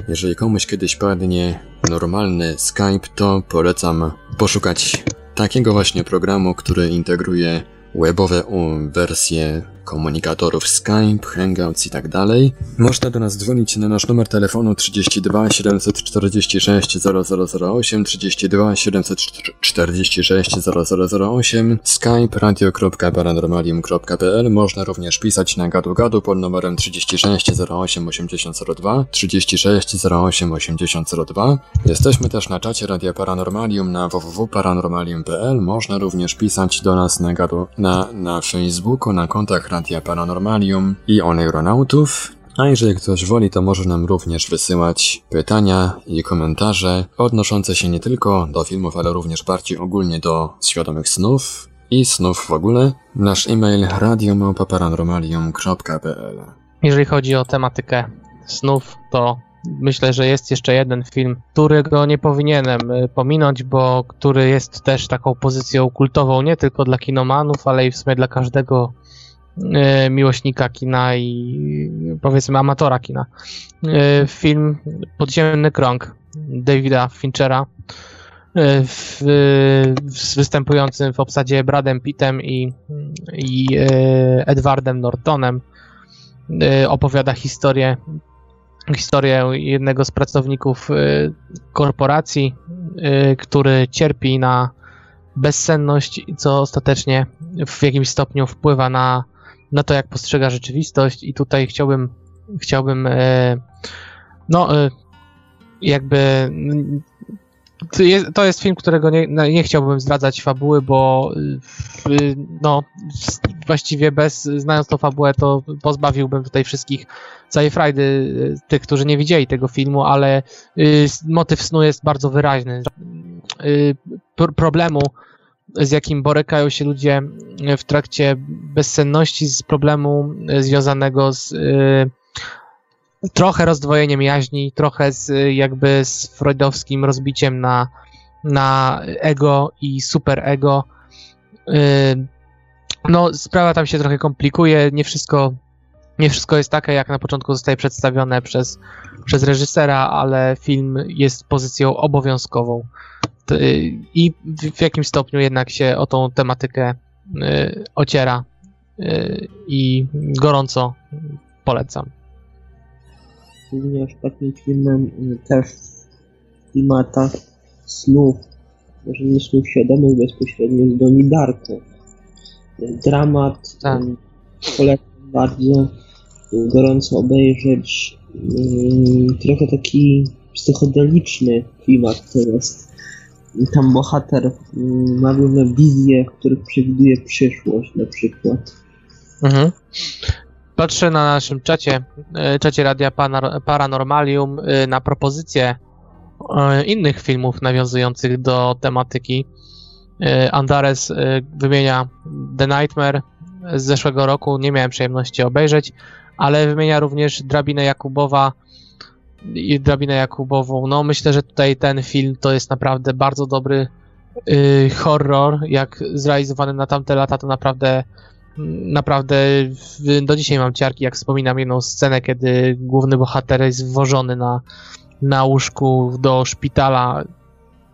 Jeżeli komuś kiedyś padnie normalny Skype, to polecam poszukać takiego właśnie programu, który integruje webowe wersje komunikatorów Skype, Hangouts i tak dalej. Można do nas dzwonić na nasz numer telefonu 32 746 0008, 32 746 0008, skype radio.paranormalium.pl. Można również pisać na gadu gadu pod numerem 36 08 8002, 36 08 8002. Jesteśmy też na czacie Radia Paranormalium na www.paranormalium.pl. Można również pisać do nas na gadu na, na Facebooku, na kontach Radia Paranormalium i Oneironautów. A jeżeli ktoś woli, to może nam również wysyłać pytania i komentarze odnoszące się nie tylko do filmów, ale również bardziej ogólnie do świadomych snów i snów w ogóle. Nasz e-mail radiomałpa-paranormalium.pl Jeżeli chodzi o tematykę snów, to myślę, że jest jeszcze jeden film, którego nie powinienem y, pominąć, bo który jest też taką pozycją kultową nie tylko dla kinomanów, ale i w sumie dla każdego y, miłośnika kina i y, powiedzmy amatora kina. Film Podziemny Krąg Davida Finchera w, w, występującym w obsadzie Bradem Pittem i, i Edwardem Nortonem opowiada historię historię jednego z pracowników y, korporacji, y, który cierpi na bezsenność, co ostatecznie w jakimś stopniu wpływa na, na to, jak postrzega rzeczywistość. I tutaj chciałbym, chciałbym y, no, jakby to jest, film, którego nie, nie chciałbym zdradzać fabuły, bo y, no właściwie bez, znając tą fabułę, to pozbawiłbym tutaj wszystkich całej frajdy y, tych, którzy nie widzieli tego filmu, ale y, motyw snu jest bardzo wyraźny. Problemu, z jakim borykają się ludzie w trakcie bezsenności, z problemu związanego z trochę rozdwojeniem jaźni, trochę z jakby z freudowskim rozbiciem na, na ego i superego. No, sprawa tam się trochę komplikuje, nie wszystko, nie wszystko jest takie, jak na początku zostaje przedstawione przez, przez reżysera, ale film jest pozycją obowiązkową. I w jakimś stopniu jednak się o tą tematykę y, ociera y, i gorąco polecam również takim filmem y, też w klimatach snów, może nie snów świadomych bezpośrednio z Doni Darko. Dramat, tak. Y, polecam bardzo gorąco obejrzeć. Y, trochę taki psychodeliczny klimat to jest. Tam bohater ma różne wizje, w których przewiduje przyszłość na przykład. Mhm. Patrzę na naszym czacie, e, czacie Radia Paranormalium e, na propozycje e, innych filmów nawiązujących do tematyki. Andares wymienia The Nightmare z zeszłego roku, nie miałem przyjemności obejrzeć, ale wymienia również Drabinę Jakubowa i Drabinę Jakubową. No myślę, że tutaj ten film to jest naprawdę bardzo dobry horror, jak zrealizowany na tamte lata, to naprawdę naprawdę do dzisiaj mam ciarki, jak wspominam jedną scenę, kiedy główny bohater jest wwożony na, na łóżku do szpitala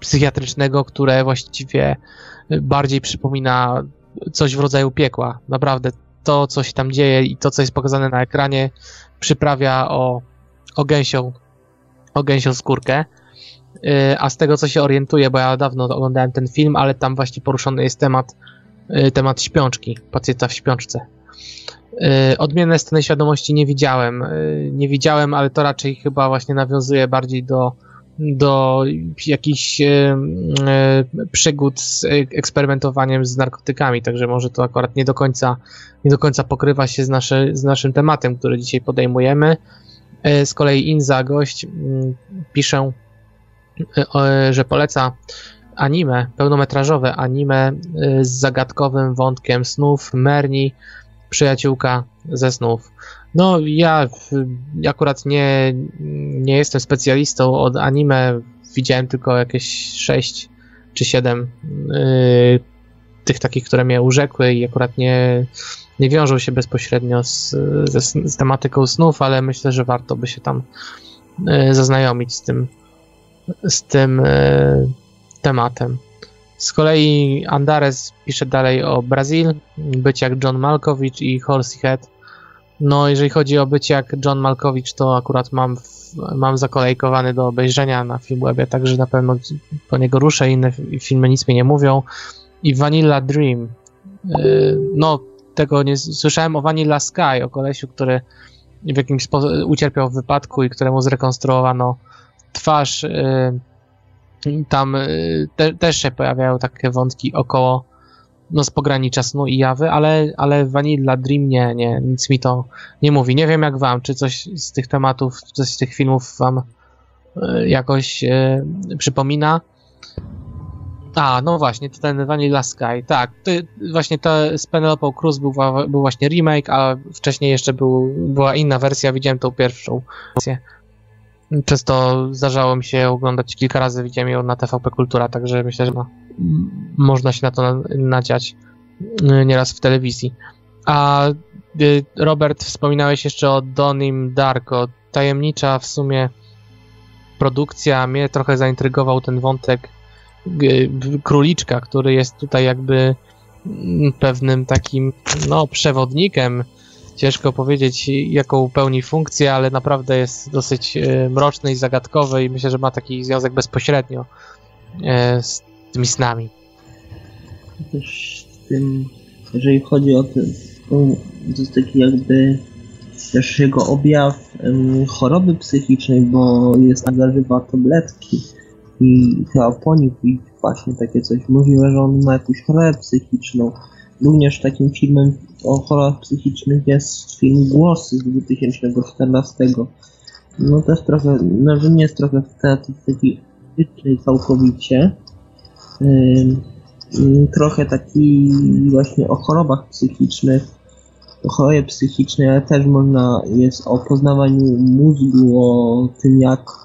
psychiatrycznego, które właściwie bardziej przypomina coś w rodzaju piekła. Naprawdę to, co się tam dzieje i to, co jest pokazane na ekranie, przyprawia o, o gęsią, o gęsią skórkę. Y, a z tego, co się orientuję, bo ja dawno oglądałem ten film, ale tam właśnie poruszony jest temat temat śpiączki, pacjenta w śpiączce. Y, odmienne sceny świadomości nie widziałem. Y, nie widziałem, ale to raczej chyba właśnie nawiązuje bardziej do, do jakichś przygód z eksperymentowaniem z narkotykami, także może to akurat nie do końca, nie do końca pokrywa się z, nasze, z naszym tematem, który dzisiaj podejmujemy. Z kolei Inza, gość, mm, piszę, że poleca anime, pełnometrażowe anime y, z zagadkowym wątkiem snów, Merni, przyjaciółka ze snów. No, ja akurat nie, nie jestem specjalistą od anime, widziałem tylko jakieś 6 czy 7 yy, tych takich, które mnie urzekły i akurat nie, nie wiążą się bezpośrednio z, z, tematyką snów, ale myślę, że warto by się tam yy, zaznajomić z tym, z tym yy, tematem. Z kolei Andares pisze dalej o Brazil, bycie jak John Malkovich i Horsey Head. No, jeżeli chodzi o bycie jak John Malkovich, to akurat mam, mam zakolejkowany do obejrzenia na Filmwebie, także na pewno po niego ruszę, inne filmy nic mi nie mówią. I Vanilla Dream. Yy, no, tego nie słyszałem o Vanilla Sky, o kolesiu, który w jakimś sposób ucierpiał w wypadku i któremu zrekonstruowano twarz. Yy, tam y, te, też się pojawiają takie wątki około no z pogranicza snu i jawy, ale, ale Vanilla Dream nie, nie, nic mi to nie mówi. Nie wiem jak wam, czy coś z tych tematów, coś z tych filmów wam y, jakoś y, przypomina. A, no właśnie, to ten Vanilla Sky, tak, to, właśnie to z Penelope Cruz był, był właśnie remake, a wcześniej jeszcze był, była inna wersja, widziałem tą pierwszą wersję. Często zdarzało mi się oglądać kilka razy, widziałem ją na TVP Kultura, także myślę, że można się na to nadziać y, nieraz w telewizji. A y, Robert, wspominałeś jeszcze o Donim Darko. Tajemnicza w sumie produkcja. Mnie trochę zaintrygował ten wątek y, króliczka, który jest tutaj jakby mm, pewnym takim no, przewodnikiem ciężko powiedzieć, jaką pełni funkcję, ale naprawdę jest dosyć e, mroczny i zagadkowy i myślę, że ma taki związek bezpośrednio e, z tymi snami. Też z tym, jeżeli chodzi o ten, to jest taki jakby też jego objaw em, choroby psychicznej, bo jest zażywa tabletki i chyba po nich właśnie takie coś. Możliwe, że on ma jakąś chorobę psychiczną. Również takim filmem o chorobach psychicznych jest film Głosy z 2014. No też trochę, no że nie jest trochę w teatrystycznej całkowicie. Ym, trochę taki właśnie o chorobach psychicznych, o chorobie psychicznej, ale też można, jest o poznawaniu mózgu, o tym jak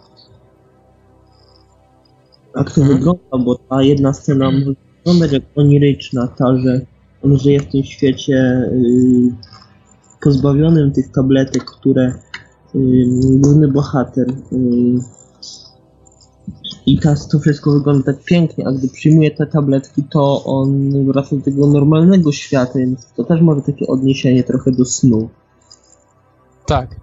jak to Mhm. wygląda, bo ta jedna scena może wyglądać jak oniryczna, ta, że on żyje w tym świecie yy, pozbawionym tych tabletek, które yy, główny bohater yy, i teraz to wszystko wygląda tak pięknie, a gdy przyjmuje te tabletki, to on wraca do tego normalnego świata, więc to też może takie odniesienie trochę do snu. Tak.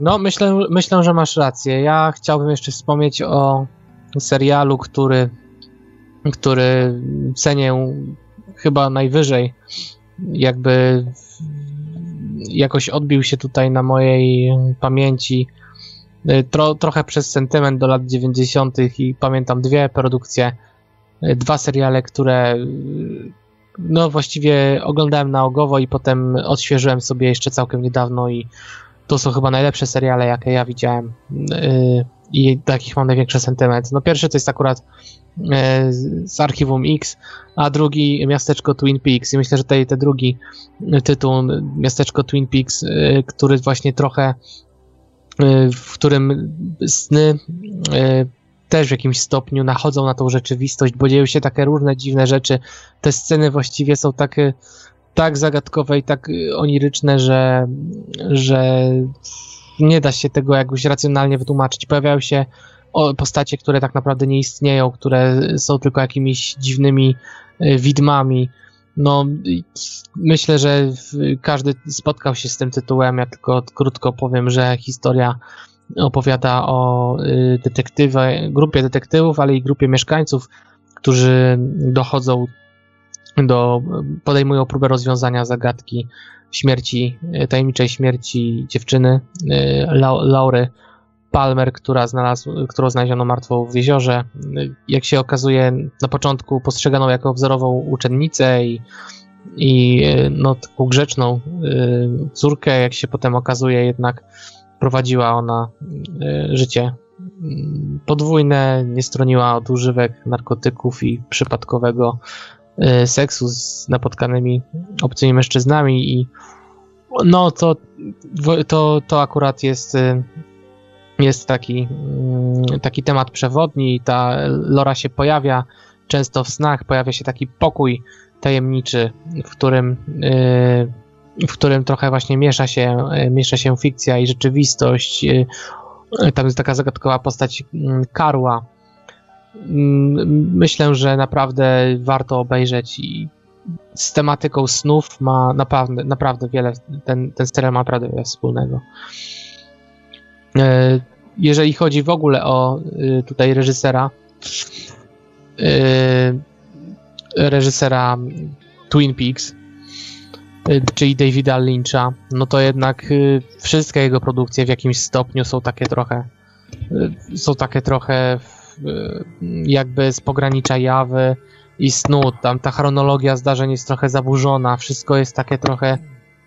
No, myślę, myślę, że masz rację. Ja chciałbym jeszcze wspomnieć o serialu, który, który cenię chyba najwyżej. Jakby jakoś odbił się tutaj na mojej pamięci. Y, Tro, trochę przez sentyment do lat 90. i pamiętam dwie produkcje, y, dwa seriale, które y, no właściwie oglądałem naogowo i potem odświeżyłem sobie jeszcze całkiem niedawno i to są chyba najlepsze seriale, jakie ja widziałem yy, i do jakich mam największy sentyment. No pierwszy to jest akurat yy, z Archiwum X, a drugi Miasteczko Twin Peaks i myślę, że tutaj ten drugi tytuł Miasteczko Twin Peaks, yy, który właśnie trochę yy, w którym sny yy, też w jakimś stopniu nachodzą na tą rzeczywistość, bo dzieją się takie różne dziwne rzeczy. Te sceny właściwie są takie tak zagadkowe i tak y, oniryczne, że, że nie da się tego jakoś racjonalnie wytłumaczyć. Pojawiają się postacie, które tak naprawdę nie istnieją, które są tylko jakimiś dziwnymi y, widmami. No, myślę, że każdy spotkał się z tym tytułem. Ja tylko krótko powiem, że historia opowiada o y, detektywie, grupie detektywów, ale i grupie mieszkańców, którzy dochodzą do, podejmują próbę rozwiązania zagadki śmierci, y, tajemniczej śmierci dziewczyny Lau- Laury Palmer, która znalazł, którą znaleziono martwą w jeziorze. Y, Jak się okazuje, na początku postrzegano jako wzorową uczennicę i, i no, taką grzeczną córkę, jak się potem okazuje, jednak prowadziła ona życie mm, podwójne, nie stroniła od używek narkotyków i przypadkowego seksu z napotkanymi obcymi mężczyznami i no to, to, to akurat jest y, jest taki, mm, taki temat przewodni, ta Lora się pojawia często w snach, pojawia się taki pokój tajemniczy, w którym y, w którym trochę właśnie miesza się, y, miesza się fikcja i rzeczywistość. y, Tam jest taka zagadkowa postać mm, Karła. Mm, Myślę, że naprawdę warto obejrzeć i z tematyką snów ma naprawdę, naprawdę wiele, ten, ten serial ma naprawdę wiele wspólnego. E, Jeżeli chodzi w ogóle o y, tutaj reżysera, y, reżysera Twin Peaks, czyli Davida Lyncha, no to jednak wszystkie jego produkcje w jakimś stopniu są takie trochę są takie trochę jakby z pogranicza jawy i snu. Tam ta chronologia zdarzeń jest trochę zaburzona, wszystko jest takie trochę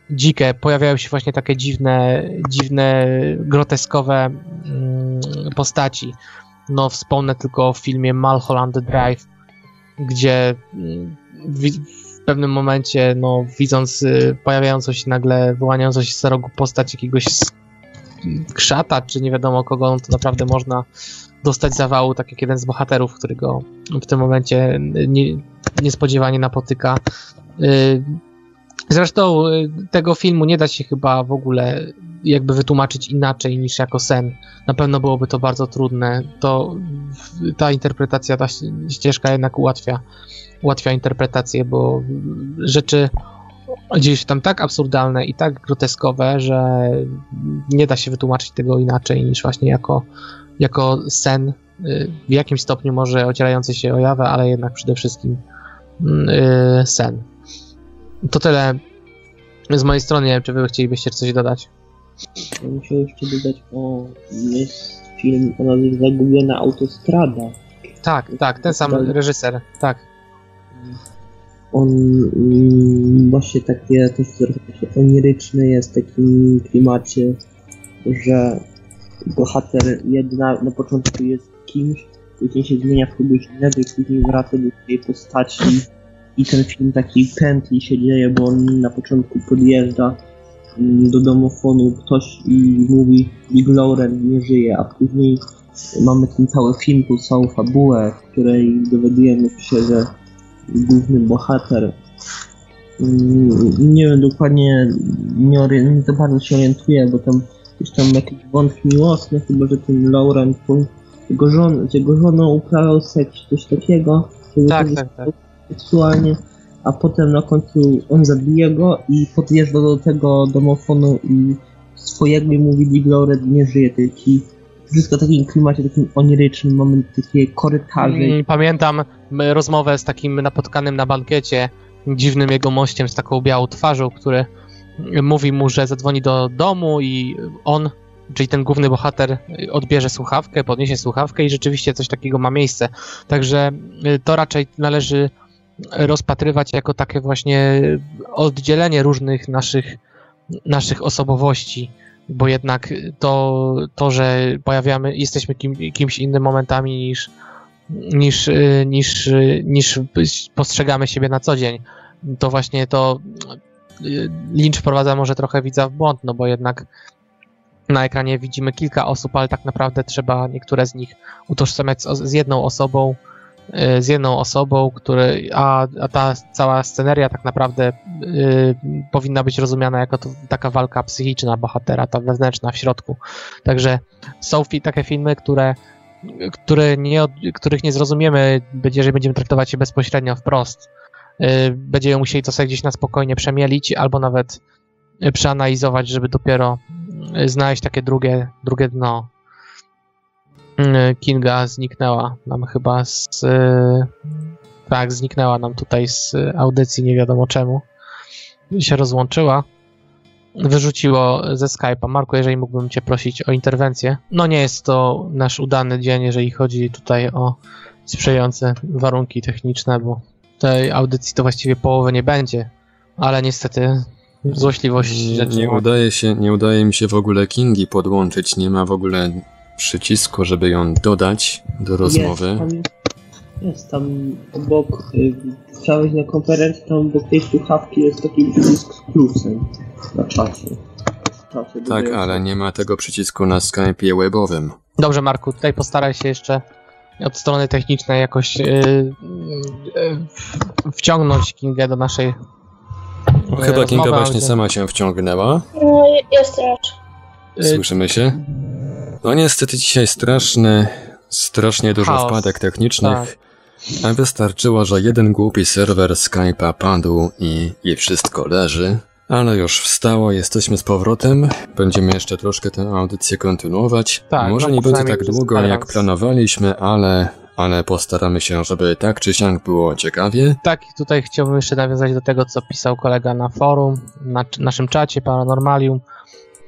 dzikie. Pojawiają się właśnie takie dziwne, dziwne, groteskowe mm, postaci. No, wspomnę tylko o filmie Mulholland Drive, gdzie mm, w pewnym momencie, no, widząc y, pojawiającą się nagle, wyłaniającą się z rogu postać jakiegoś krzata, czy nie wiadomo kogo, no to naprawdę można dostać zawału, tak jak jeden z bohaterów, którego w tym momencie nie, niespodziewanie napotyka. Y, Zresztą y, tego filmu nie da się chyba w ogóle jakby wytłumaczyć inaczej niż jako sen. Na pewno byłoby to bardzo trudne. To ta interpretacja, ta ścieżka jednak ułatwia, ułatwia interpretację, bo rzeczy dzieją się tam tak absurdalne i tak groteskowe, że nie da się wytłumaczyć tego inaczej niż właśnie jako, jako sen. y, W jakimś stopniu może ocierający się o jawę, ale jednak przede wszystkim mm, y, sen. To tyle Z mojej strony, nie wiem, czy wy chcielibyście coś dodać. Ja muszę jeszcze dodać, o, jest film o nazwie Zagubiona Autostrada. Tak, tak, ten sam reżyser, tak. On mm, właśnie takie też trochę oniryczny jest w takim klimacie, że bohater jedna na początku jest kimś, później się zmienia w kogoś innego i później wraca do swojej postaci i ten film taki pętli się dzieje, bo on na początku podjeżdża mm, do domofonu ktoś i mówi Big Lauren nie żyje, a później mamy ten cały film, tą całą fabułę, w której dowiadujemy się, że główny bohater. Mm, Nie wiem dokładnie, nie, nie za bardzo się orientuję, bo tam gdzieś tam jakieś wątki miłosne, chyba że ten Laurent tą, jego, żon, z jego żoną uprawiał seks, coś takiego, Tak, tak, tak. seksualnie, a potem na końcu on zabije go i podjeżdża do tego domofonu i swojego i mówi Lauret nie żyje, taki wszystko w takim klimacie takim onirycznym, mamy takie korytarze, Mm, Pamiętam rozmowę z takim napotkanym na bankiecie, dziwnym jego mościem z taką białą twarzą, który mówi mu, że zadzwoni do domu i on, czyli ten główny bohater, odbierze słuchawkę, podniesie słuchawkę i rzeczywiście coś takiego ma miejsce. Także y, to raczej należy rozpatrywać jako takie właśnie oddzielenie różnych naszych, naszych osobowości, bo jednak to, to że pojawiamy, jesteśmy kim, kimś innym momentami niż, niż, y, niż, y, niż postrzegamy siebie na co dzień. To właśnie to Lynch wprowadza może trochę widza w błąd, no bo jednak na ekranie widzimy kilka osób, ale tak naprawdę trzeba niektóre z nich utożsamiać z, jedną osobą, y, z jedną osobą, który, a, a ta cała sceneria tak naprawdę y, powinna być rozumiana jako to, taka walka psychiczna bohatera, ta wewnętrzna w środku. Także są takie filmy, które które nie, których nie zrozumiemy, jeżeli będziemy traktować je bezpośrednio wprost. Yy, Będziemy musieli to sobie gdzieś na spokojnie przemielić, albo nawet yy, przeanalizować, żeby dopiero yy, znaleźć takie drugie, drugie dno. Yy, Kinga zniknęła nam chyba z. Tak, zniknęła nam tutaj z audycji, nie wiadomo czemu. Się rozłączyła wyrzuciło ze Skype'a. Marku, jeżeli mógłbym Cię prosić o interwencję. No nie jest to nasz udany dzień, jeżeli chodzi tutaj o sprzyjające warunki techniczne, bo tej audycji to właściwie połowy nie będzie, ale niestety złośliwość Nie, rzeczy. nie, udaje się, nie udaje mi się w ogóle Kingi podłączyć, nie ma w ogóle przycisku, żeby ją dodać do rozmowy. Jest tam, jest tam obok, y, chciałeś na konferencji, tam obok tej słuchawki jest taki przycisk z plusem na czacie. Tak, ale nie ma tego przycisku na Skype'ie webowym. Dobrze, Marku, tutaj postaraj się jeszcze od strony technicznej jakoś yy, yy, wciągnąć Kingę do naszej. No, chyba Kinga właśnie sama się wciągnęła. No, je- jestem już. Słyszymy się? No niestety dzisiaj straszny, strasznie dużo Chaos. wpadek technicznych. A wystarczyło, że jeden głupi serwer Skype'a padł i, i wszystko leży. Ale już wstało, jesteśmy z powrotem. Będziemy jeszcze troszkę tę audycję kontynuować. Tak, Może no, nie będzie tak długo, jak planowaliśmy, ale, ale postaramy się, żeby tak czy siak było ciekawie. Tak, i tutaj chciałbym jeszcze nawiązać do tego, co pisał kolega na forum, na naszym czacie Paranormalium.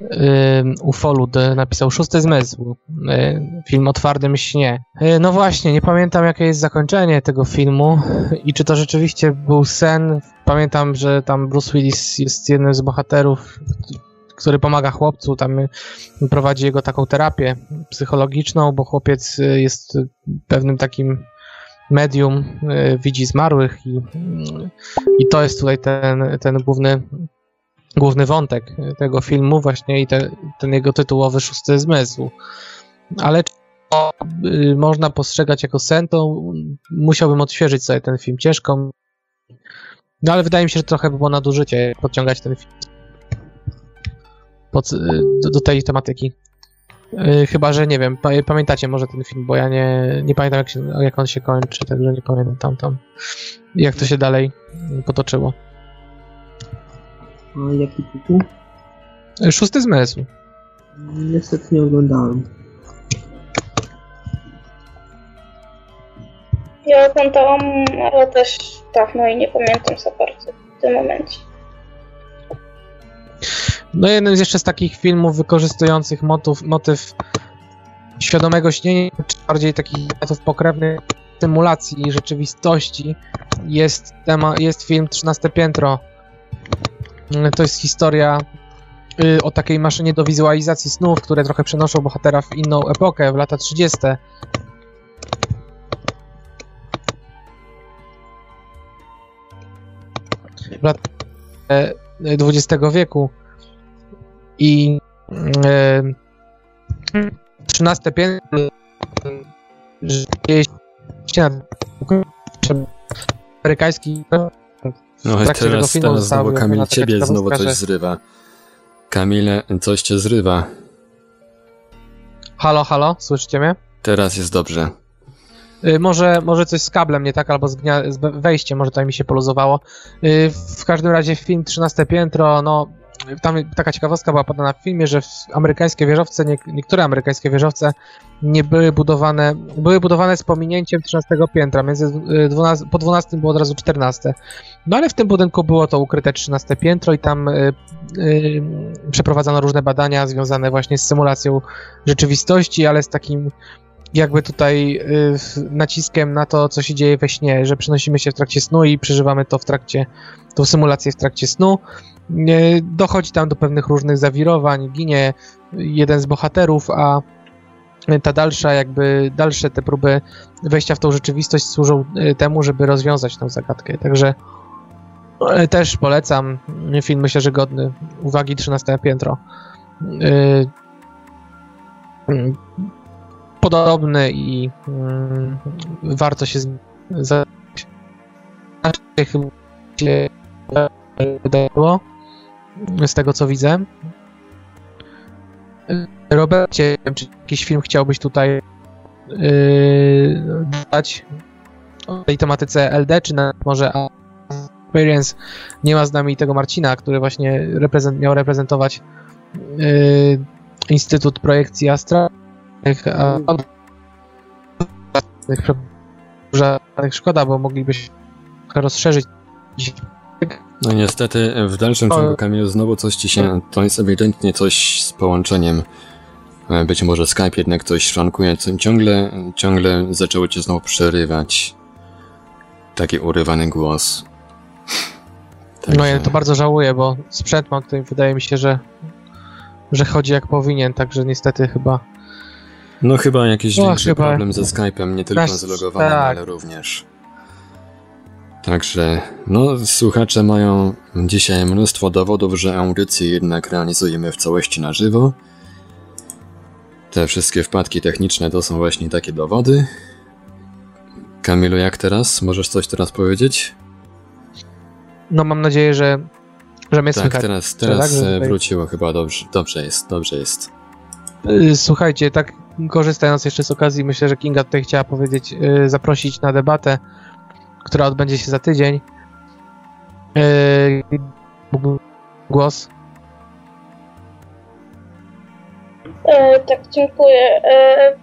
Ym, Ufolud y, napisał Szósty Zmysł, y, film o twardym śnie. Y, No właśnie, nie pamiętam jakie jest zakończenie tego filmu i czy to rzeczywiście był sen. Pamiętam, że tam Bruce Willis jest jednym z bohaterów, który pomaga chłopcu, tam y, prowadzi jego taką terapię psychologiczną, bo chłopiec jest pewnym takim medium, widzi zmarłych i, i to jest tutaj ten, ten główny, główny wątek tego filmu właśnie i te, ten jego tytułowy szósty zmysł. Ale czy to y, można postrzegać jako sen, to musiałbym odświeżyć sobie ten film ciężko. No ale wydaje mi się, że trochę by było nadużycie podciągać ten film pod, y, do, do tej tematyki. Y, Chyba, że nie wiem, pa, pamiętacie może ten film, bo ja nie, nie pamiętam jak, się, jak on się kończy, także nie pamiętam tam, tam jak to się dalej potoczyło. A jaki tytuł? Y, Szósty zmysł. Niestety nie oglądałem. Ja oglądałam, ale też dawno i nie pamiętam za bardzo w tym momencie. No jeden z jeszcze z takich filmów wykorzystujących motyw, motyw świadomego śnienia, czy bardziej takich metod pokrewnych symulacji rzeczywistości jest, tema, jest film 13 piętro. Mm, To jest historia y, o takiej maszynie do wizualizacji snów, które trochę przenoszą bohatera w inną epokę, w lata 30. W latach e, XX wieku. I e, 13 piętro amerykański No i teraz, teraz znowu Kamil ciebie znowu coś zrywa. Kamile, coś cię zrywa. Halo, halo, słyszycie mnie? Teraz jest dobrze. Y, może, może coś z kablem nie tak, albo z, gnia- z wejściem, może tutaj mi się poluzowało. Y, w każdym razie film 13 piętro, no tam taka ciekawostka była podana w filmie, że amerykańskie wieżowce, nie, niektóre amerykańskie wieżowce nie były budowane, były budowane z pominięciem 13 piętra, między y, 12, po 12 było od razu 14. No ale w tym budynku było to ukryte 13 piętro i tam y, y, przeprowadzano różne badania związane właśnie z symulacją rzeczywistości, ale z takim jakby tutaj y, naciskiem na to, co się dzieje we śnie, że przenosimy się w trakcie snu i przeżywamy to w trakcie, tą symulację w trakcie snu. Dochodzi tam do pewnych różnych zawirowań, ginie jeden z bohaterów, a ta dalsza, jakby dalsze te próby wejścia w tą rzeczywistość służą y, temu, żeby rozwiązać tę zagadkę. Także y, też polecam film, myślę, że godny uwagi 13 piętro. Y, y, podobny i mm, warto się z- za znaczy, chyba się wydało z tego co widzę. Robercie, czy jakiś film chciałbyś tutaj yy, dać o tej tematyce LD, czy na, może Experience nie ma z nami tego Marcina, który właśnie reprezent, miał reprezentować yy, Instytut Projekcji Astra a żadnych szkoda, bo moglibyśmy rozszerzyć No niestety w dalszym ciągu Kamilu znowu coś ci się, to jest ewidentnie coś z połączeniem. E, Być może Skype jednak coś szwankuje, ciągle, ciągle zaczęło cię znowu przerywać. Taki urywany głos. No ja to bardzo żałuję, bo sprzęt mam tutaj, wydaje mi się, że że chodzi jak powinien, także niestety chyba No chyba jakiś No, większy chyba- problem ze Skype'em, nie tylko Nasz- z logowaniem, tak. ale również. Także, no słuchacze mają dzisiaj mnóstwo dowodów, że audycje jednak realizujemy w całości na żywo. Te wszystkie wpadki techniczne to są właśnie takie dowody. Kamilu, jak teraz? Możesz coś teraz powiedzieć? no mam nadzieję, że że mnie tak, słychać. teraz, teraz że e, tutaj- wróciło chyba dobrze. Dobrze jest, dobrze jest. Y, Słuchajcie, tak korzystając jeszcze z okazji, myślę, że Kinga tutaj chciała powiedzieć, y, zaprosić na debatę, która odbędzie się za tydzień. Y, Głos. E, tak, dziękuję. E,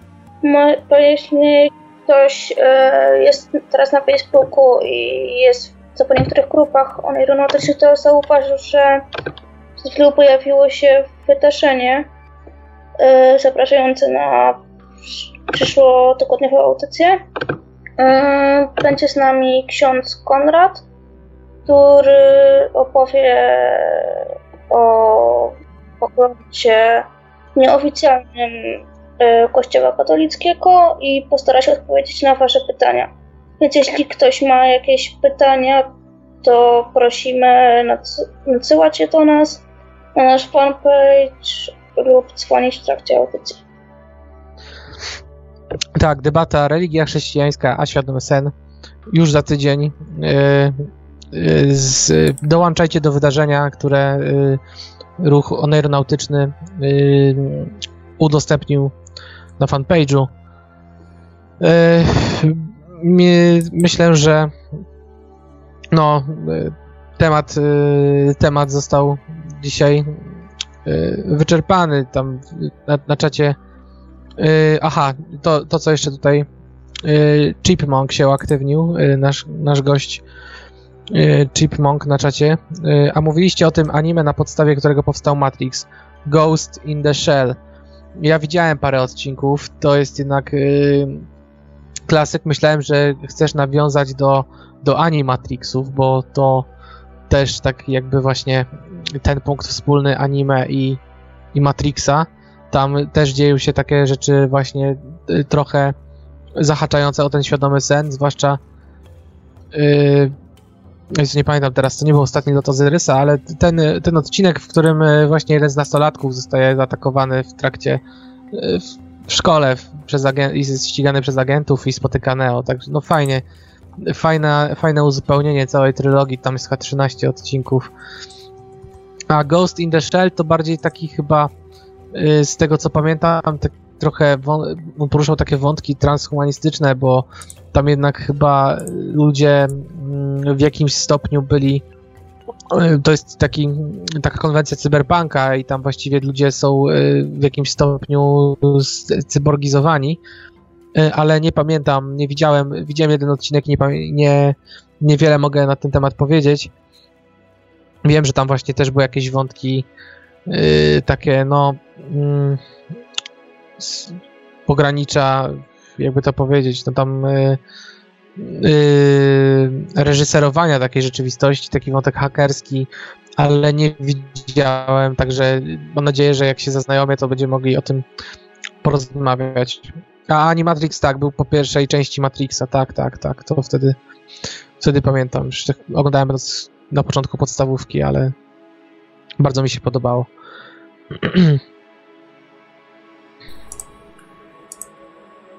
mo, bo jeśli ktoś e, jest teraz na Facebooku i jest co po niektórych grupach aeronautycznych, to zauważył, że przed chwilą pojawiło się wydarzenie e, zapraszające na przyszłotygodniową audycję. Będzie z nami ksiądz Konrad, który opowie o pokładzie nieoficjalnym e, Kościoła katolickiego i postara się odpowiedzieć na Wasze pytania. Więc jeśli ktoś ma jakieś pytania, to prosimy nadsy- nadsyłać je do nas na nasz fanpage lub dzwonić w trakcie audycji. Tak, debata religia chrześcijańska, a świadomy sen. Już za tydzień. Y, y, z, dołączajcie do wydarzenia, które y, ruch oneronautyczny udostępnił na fanpage'u. Myślę, że no, temat, temat został dzisiaj wyczerpany. Tam na, na czacie Yy, aha, to, to co jeszcze tutaj. Yy, Chipmunk się uaktywnił, yy, nasz, nasz gość. y, Chipmunk na czacie. Y, a mówiliście o tym anime, na podstawie którego powstał Matrix. Ghost in the Shell. Ja widziałem parę odcinków. To jest jednak y, klasyk. Myślałem, że chcesz nawiązać do, do Animatrixów, bo to też tak jakby właśnie ten punkt wspólny anime i, i Matrixa. Tam też dzieją się takie rzeczy właśnie y, trochę zahaczające o ten świadomy sen, zwłaszcza yy, nie pamiętam teraz, to nie był ostatni lot Ozyrysa, ale ten, ten odcinek, w którym y, właśnie jeden z nastolatków zostaje zaatakowany w trakcie y, w, szkole przez agent, i ścigany przez agentów i spotyka Neo, także no fajnie fajne, fajne uzupełnienie całej trylogii, tam jest chyba 13 odcinków. A Ghost in the Shell to bardziej taki chyba, z tego co pamiętam, tak trochę on poruszał takie wątki transhumanistyczne, bo tam jednak chyba ludzie mm, w jakimś stopniu byli y, to jest taki, taka konwencja cyberpunka i tam właściwie ludzie są y, w jakimś stopniu cyborgizowani ale nie pamiętam, nie widziałem, widziałem jeden odcinek nie, nie, niewiele mogę na ten temat powiedzieć. Wiem, że tam właśnie też były jakieś wątki takie, no, yy, pogranicza, jakby to powiedzieć, no tam yy, reżyserowania takiej rzeczywistości, taki wątek hakerski, ale nie widziałem, także mam nadzieję, że jak się zaznajomię, to będziemy mogli o tym porozmawiać. A Animatrix tak, był po pierwszej części Matrixa, tak, tak, tak. To wtedy, wtedy pamiętam. Już tak oglądałem na początku podstawówki, ale bardzo mi się podobało.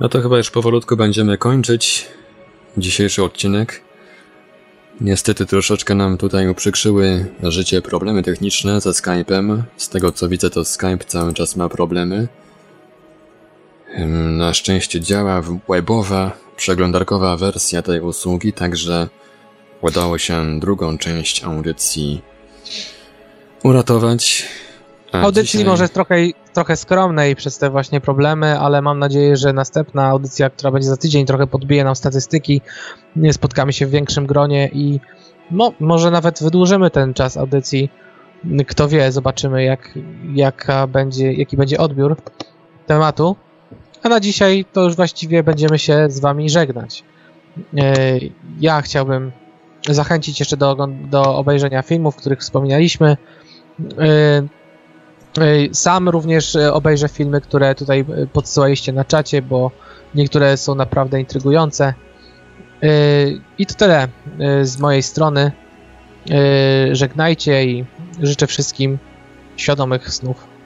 No to chyba już powolutku będziemy kończyć dzisiejszy odcinek. Niestety troszeczkę nam tutaj uprzykrzyły życie problemy techniczne ze Skype'em. Z tego co widzę to Skype cały czas ma problemy. Na szczęście działa webowa, przeglądarkowa wersja tej usługi, także udało się drugą część audycji uratować. Audycji dzisiaj... może trochę, trochę skromnej przez te właśnie problemy, ale mam nadzieję, że następna audycja, która będzie za tydzień, trochę podbije nam statystyki. Spotkamy się w większym gronie i no, może nawet wydłużymy ten czas audycji. Kto wie, zobaczymy jak, jaka będzie, jaki będzie odbiór tematu. A na dzisiaj to już właściwie będziemy się z Wami żegnać. E, ja chciałbym zachęcić jeszcze do, do obejrzenia filmów, których wspominaliśmy. E, e, sam również obejrzę filmy, które tutaj podsyłaliście na czacie, bo niektóre są naprawdę intrygujące. I to tyle z mojej strony. Żegnajcie i życzę wszystkim świadomych snów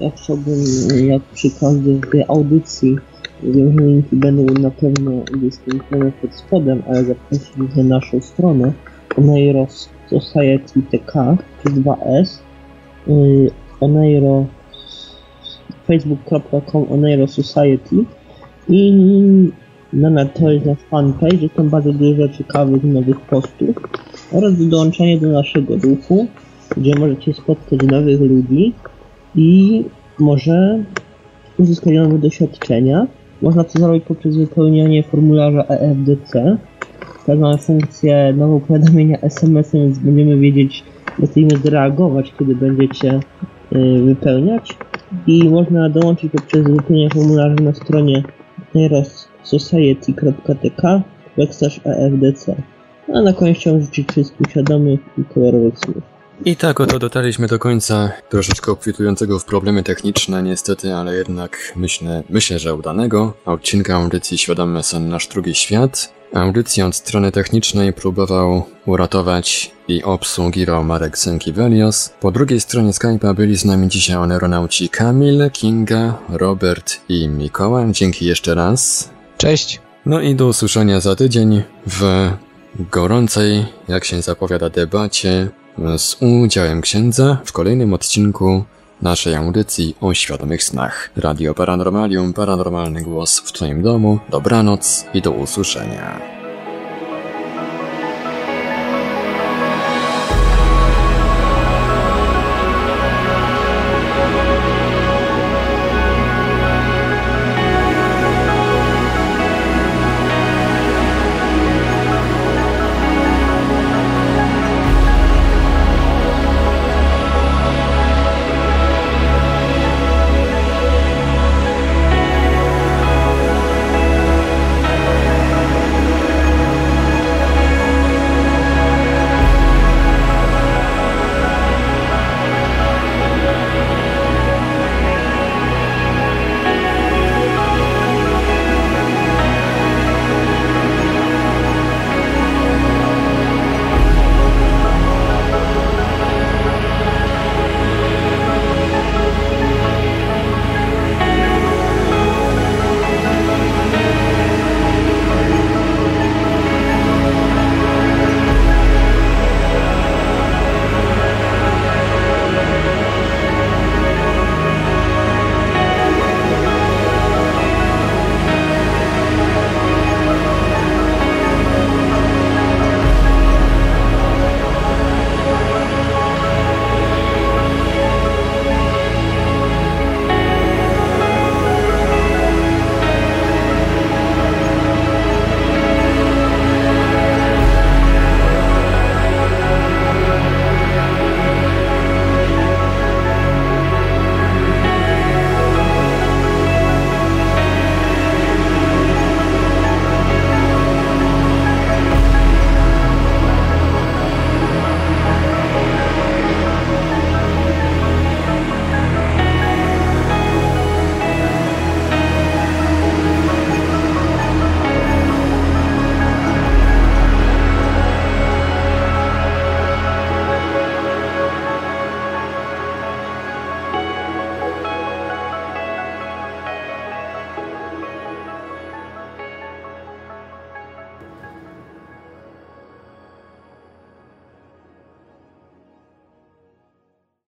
ja chciałbym, jak przy każdej audycji, linki będą na pewno udostępnione pod spodem, ale zaprosić na naszą stronę Oneiros Society TK przez 2S yy, Oneiro facebook.com Oneiro Society i na, na to jest nasz fanpage, jest tam bardzo dużo ciekawych nowych postów oraz dołączenie do naszego ruchu, gdzie możecie spotkać nowych ludzi i może uzyskać nowe doświadczenia. Można to zrobić poprzez wypełnianie formularza EFDC. Teraz mamy funkcję nowego powiadomienia SMS-em, więc będziemy wiedzieć, jak reagować, kiedy będziecie y, wypełniać. I można dołączyć poprzez wypełnienie formularza na stronie EFDC. A na koniec chciałbym życzyć wszystkim świadomych i kolorowych snów. I tak oto dotarliśmy do końca troszeczkę obfitującego w problemy techniczne, niestety, ale jednak myślę, myślę, że udanego odcinka audycji Świadomy Sen Nasz Drugi Świat. Audycję od strony technicznej próbował uratować i obsługiwał Marek Sękiewelios. Po drugiej stronie Skype'a byli z nami dzisiaj aeronauci Kamil, Kinga, Robert i Mikołaj. Dzięki jeszcze raz. Cześć. No i do usłyszenia za tydzień w gorącej, jak się zapowiada, debacie z udziałem księdza w kolejnym odcinku naszej audycji o świadomych snach. Radio Paranormalium, paranormalny głos w Twoim domu. Dobranoc i do usłyszenia.